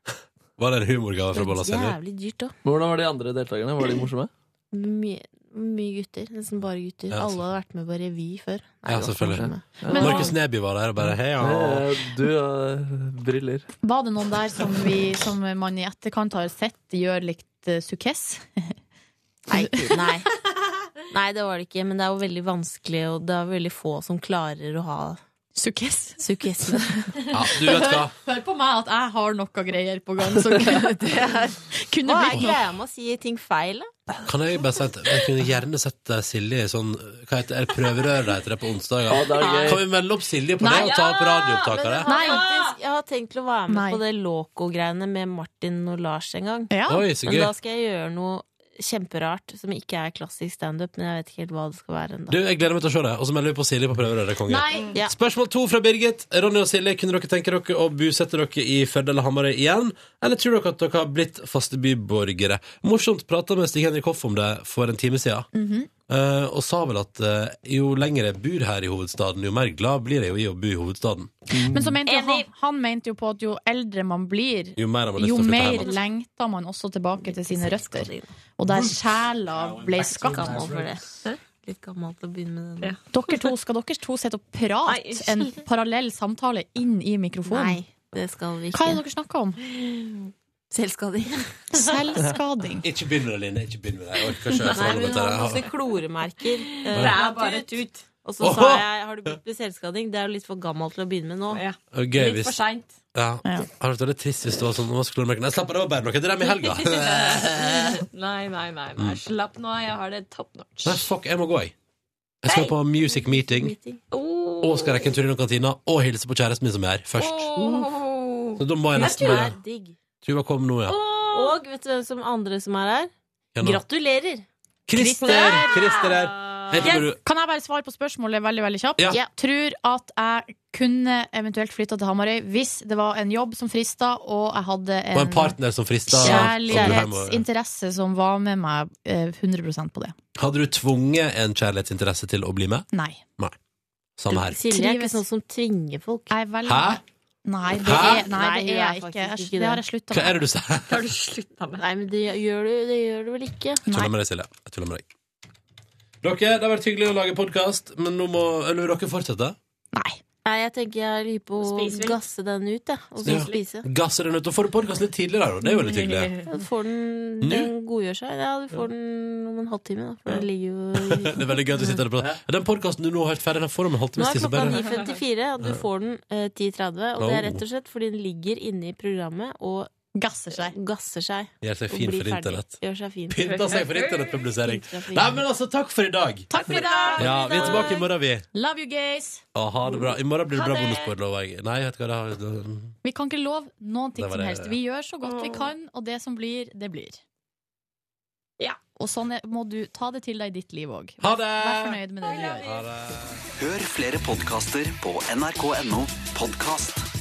Var det en humorgave fra Bolla senior? Jævlig dyrt òg. Hvordan var de andre deltakerne? Var de morsomme? Mye Mye gutter. Nesten bare gutter. Ja, Alle hadde vært med på revy før. Nei, Ja, selvfølgelig. Men- Markus Neby var der og bare hei, ja. Eh, Du har briller. Var det noen der som, vi, som man i etterkant har sett gjør likt uh, Sukkess? Nei, nei. nei, det var det ikke. Men det er jo veldig vanskelig, og det er veldig få som klarer å ha Sukkess. Sukkessene. Ja, du vet hva. Hør på meg at jeg har noe greier på gang Så kunne, det er, kunne Hva er greia med å si ting feil. Kan jeg bare si at jeg kunne gjerne sett eh, Silje i sånn Hva heter det? Er prøverør det heter det på onsdager? Ja. Kan vi melde opp Silje på Nei, det og ta opp radioopptakere? faktisk, jeg har tenkt å være med Nei. på det Loco-greiene med Martin og Lars en gang. Ja. Oi, så Men da skal jeg gjøre noe kjemperart som ikke er klassisk standup. Men jeg vet ikke helt hva det skal være ennå. Du, jeg gleder meg til å se det. Og så melder vi på Silje på prøverøret, er konge. Ja. Spørsmål to fra Birgit. Ronny og Silje, kunne dere tenke dere å bosette dere i Førde eller Hamarøy igjen? Eller tror dere at dere har blitt faste byborgere? Morsomt prata med Stig Henrik Hoff om det for en time siden. Mhm. Eh, og sa vel at uh, jo lenger jeg bor her i hovedstaden, jo mer glad blir jeg jo i å bo i hovedstaden. Men så mente jo han, han mente jo på at jo eldre man blir, Jo mer man jo mer lengter man også tilbake til sine røtter. Og der sjela ble skapt. Det. Litt gammel til å begynne med det. Ja. Dere to, skal dere to sitte og prate en parallell samtale inn i mikrofonen? Nei, det skal vi ikke. Hva er det dere snakker om? Selvskading. Selvskading. Ikke begynn med det, Line. Ikke begynn med det. Jeg orker ikke å Nei, forholde men meg hun har masse kloremerker. Det er bare tut. Og så sa jeg har du begynt med selvskading? Det er jo litt for gammelt til å begynne med nå. Ja. Okay, litt for seint. ja. Det hadde vært veldig trist hvis det var sånn nå skulle du merke- Nei, slapp av, det var bare noe. Det dem i helga. Nei, nei, nei, nei. slapp nå av. Jeg har det top notch. Nei, fuck, jeg må gå, jeg. Jeg skal på music meeting. Og skal rekke en tur innom kantina og hilse på kjæresten min som er her, først. Så da må jeg nesten Det bare er digg. Tuva kom nå, ja. Og vet du hvem som andre som er her? Ja, nå. Gratulerer! Christer! Christer er tror du Kan jeg bare svare på spørsmålet veldig veldig kjapt? Ja. Jeg tror at jeg kunne eventuelt flytta til Hamarøy hvis det var en jobb som frista, og jeg hadde Og en en partner som frista. kjærlighetsinteresse som var med meg eh, 100% på det. Hadde du tvunget en kjærlighetsinteresse til å bli med? Nei. Nei. Samme her. Silje er ikke sånn som tvinger folk. Jeg er veldig Hæ? Nei, det Hæ? er, nei, det er jeg ikke. Jeg, det har jeg slutta Hva er det du sier? Det har du slutta med. Nei, men det gjør du, det gjør du vel ikke? Jeg tuller med deg, Silje. Jeg tuller med deg. Dere, det har vært hyggelig å lage podkast, men nå må Eller vil dere fortsette? Nei, jeg tenker jeg er hypp på å gasse den ut, jeg. Og så Ja. spise. Gasser den ut og får du podkast litt tidligere, da. Det er jo veldig hyggelig. Ja, du får den, Nå? den godgjør seg. Ja, du får den om en halvtime, da. For den ligger jo Det er veldig gøy at du sitter og på. Den podkasten du nå har hørt ferdig, den får du om en Nå halvtimes er klokka 9.54, og du får den eh, 10.30. Og det er Oh. rett og slett fordi den ligger inne i programmet og gasser seg. Gasser seg Gjør seg fin for internett. Gjør seg fin. Pynta seg for internettpublisering. Nei, men altså, takk for i dag. Takk for i dag! Ja, Vi er tilbake i morgen, vi. Love you guys! Å, ha det bra. I morgen blir det bra bonusbord, lover jeg. Nei, vet du hva det har Vi kan ikke love noen ting som helst. Vi gjør så godt vi kan, og det som blir, det blir. Ja. Og sånn må du ta det til deg i ditt liv òg. Ha det! Vær fornøyd med det du gjør. Hør flere podkaster på nrk.no podkast.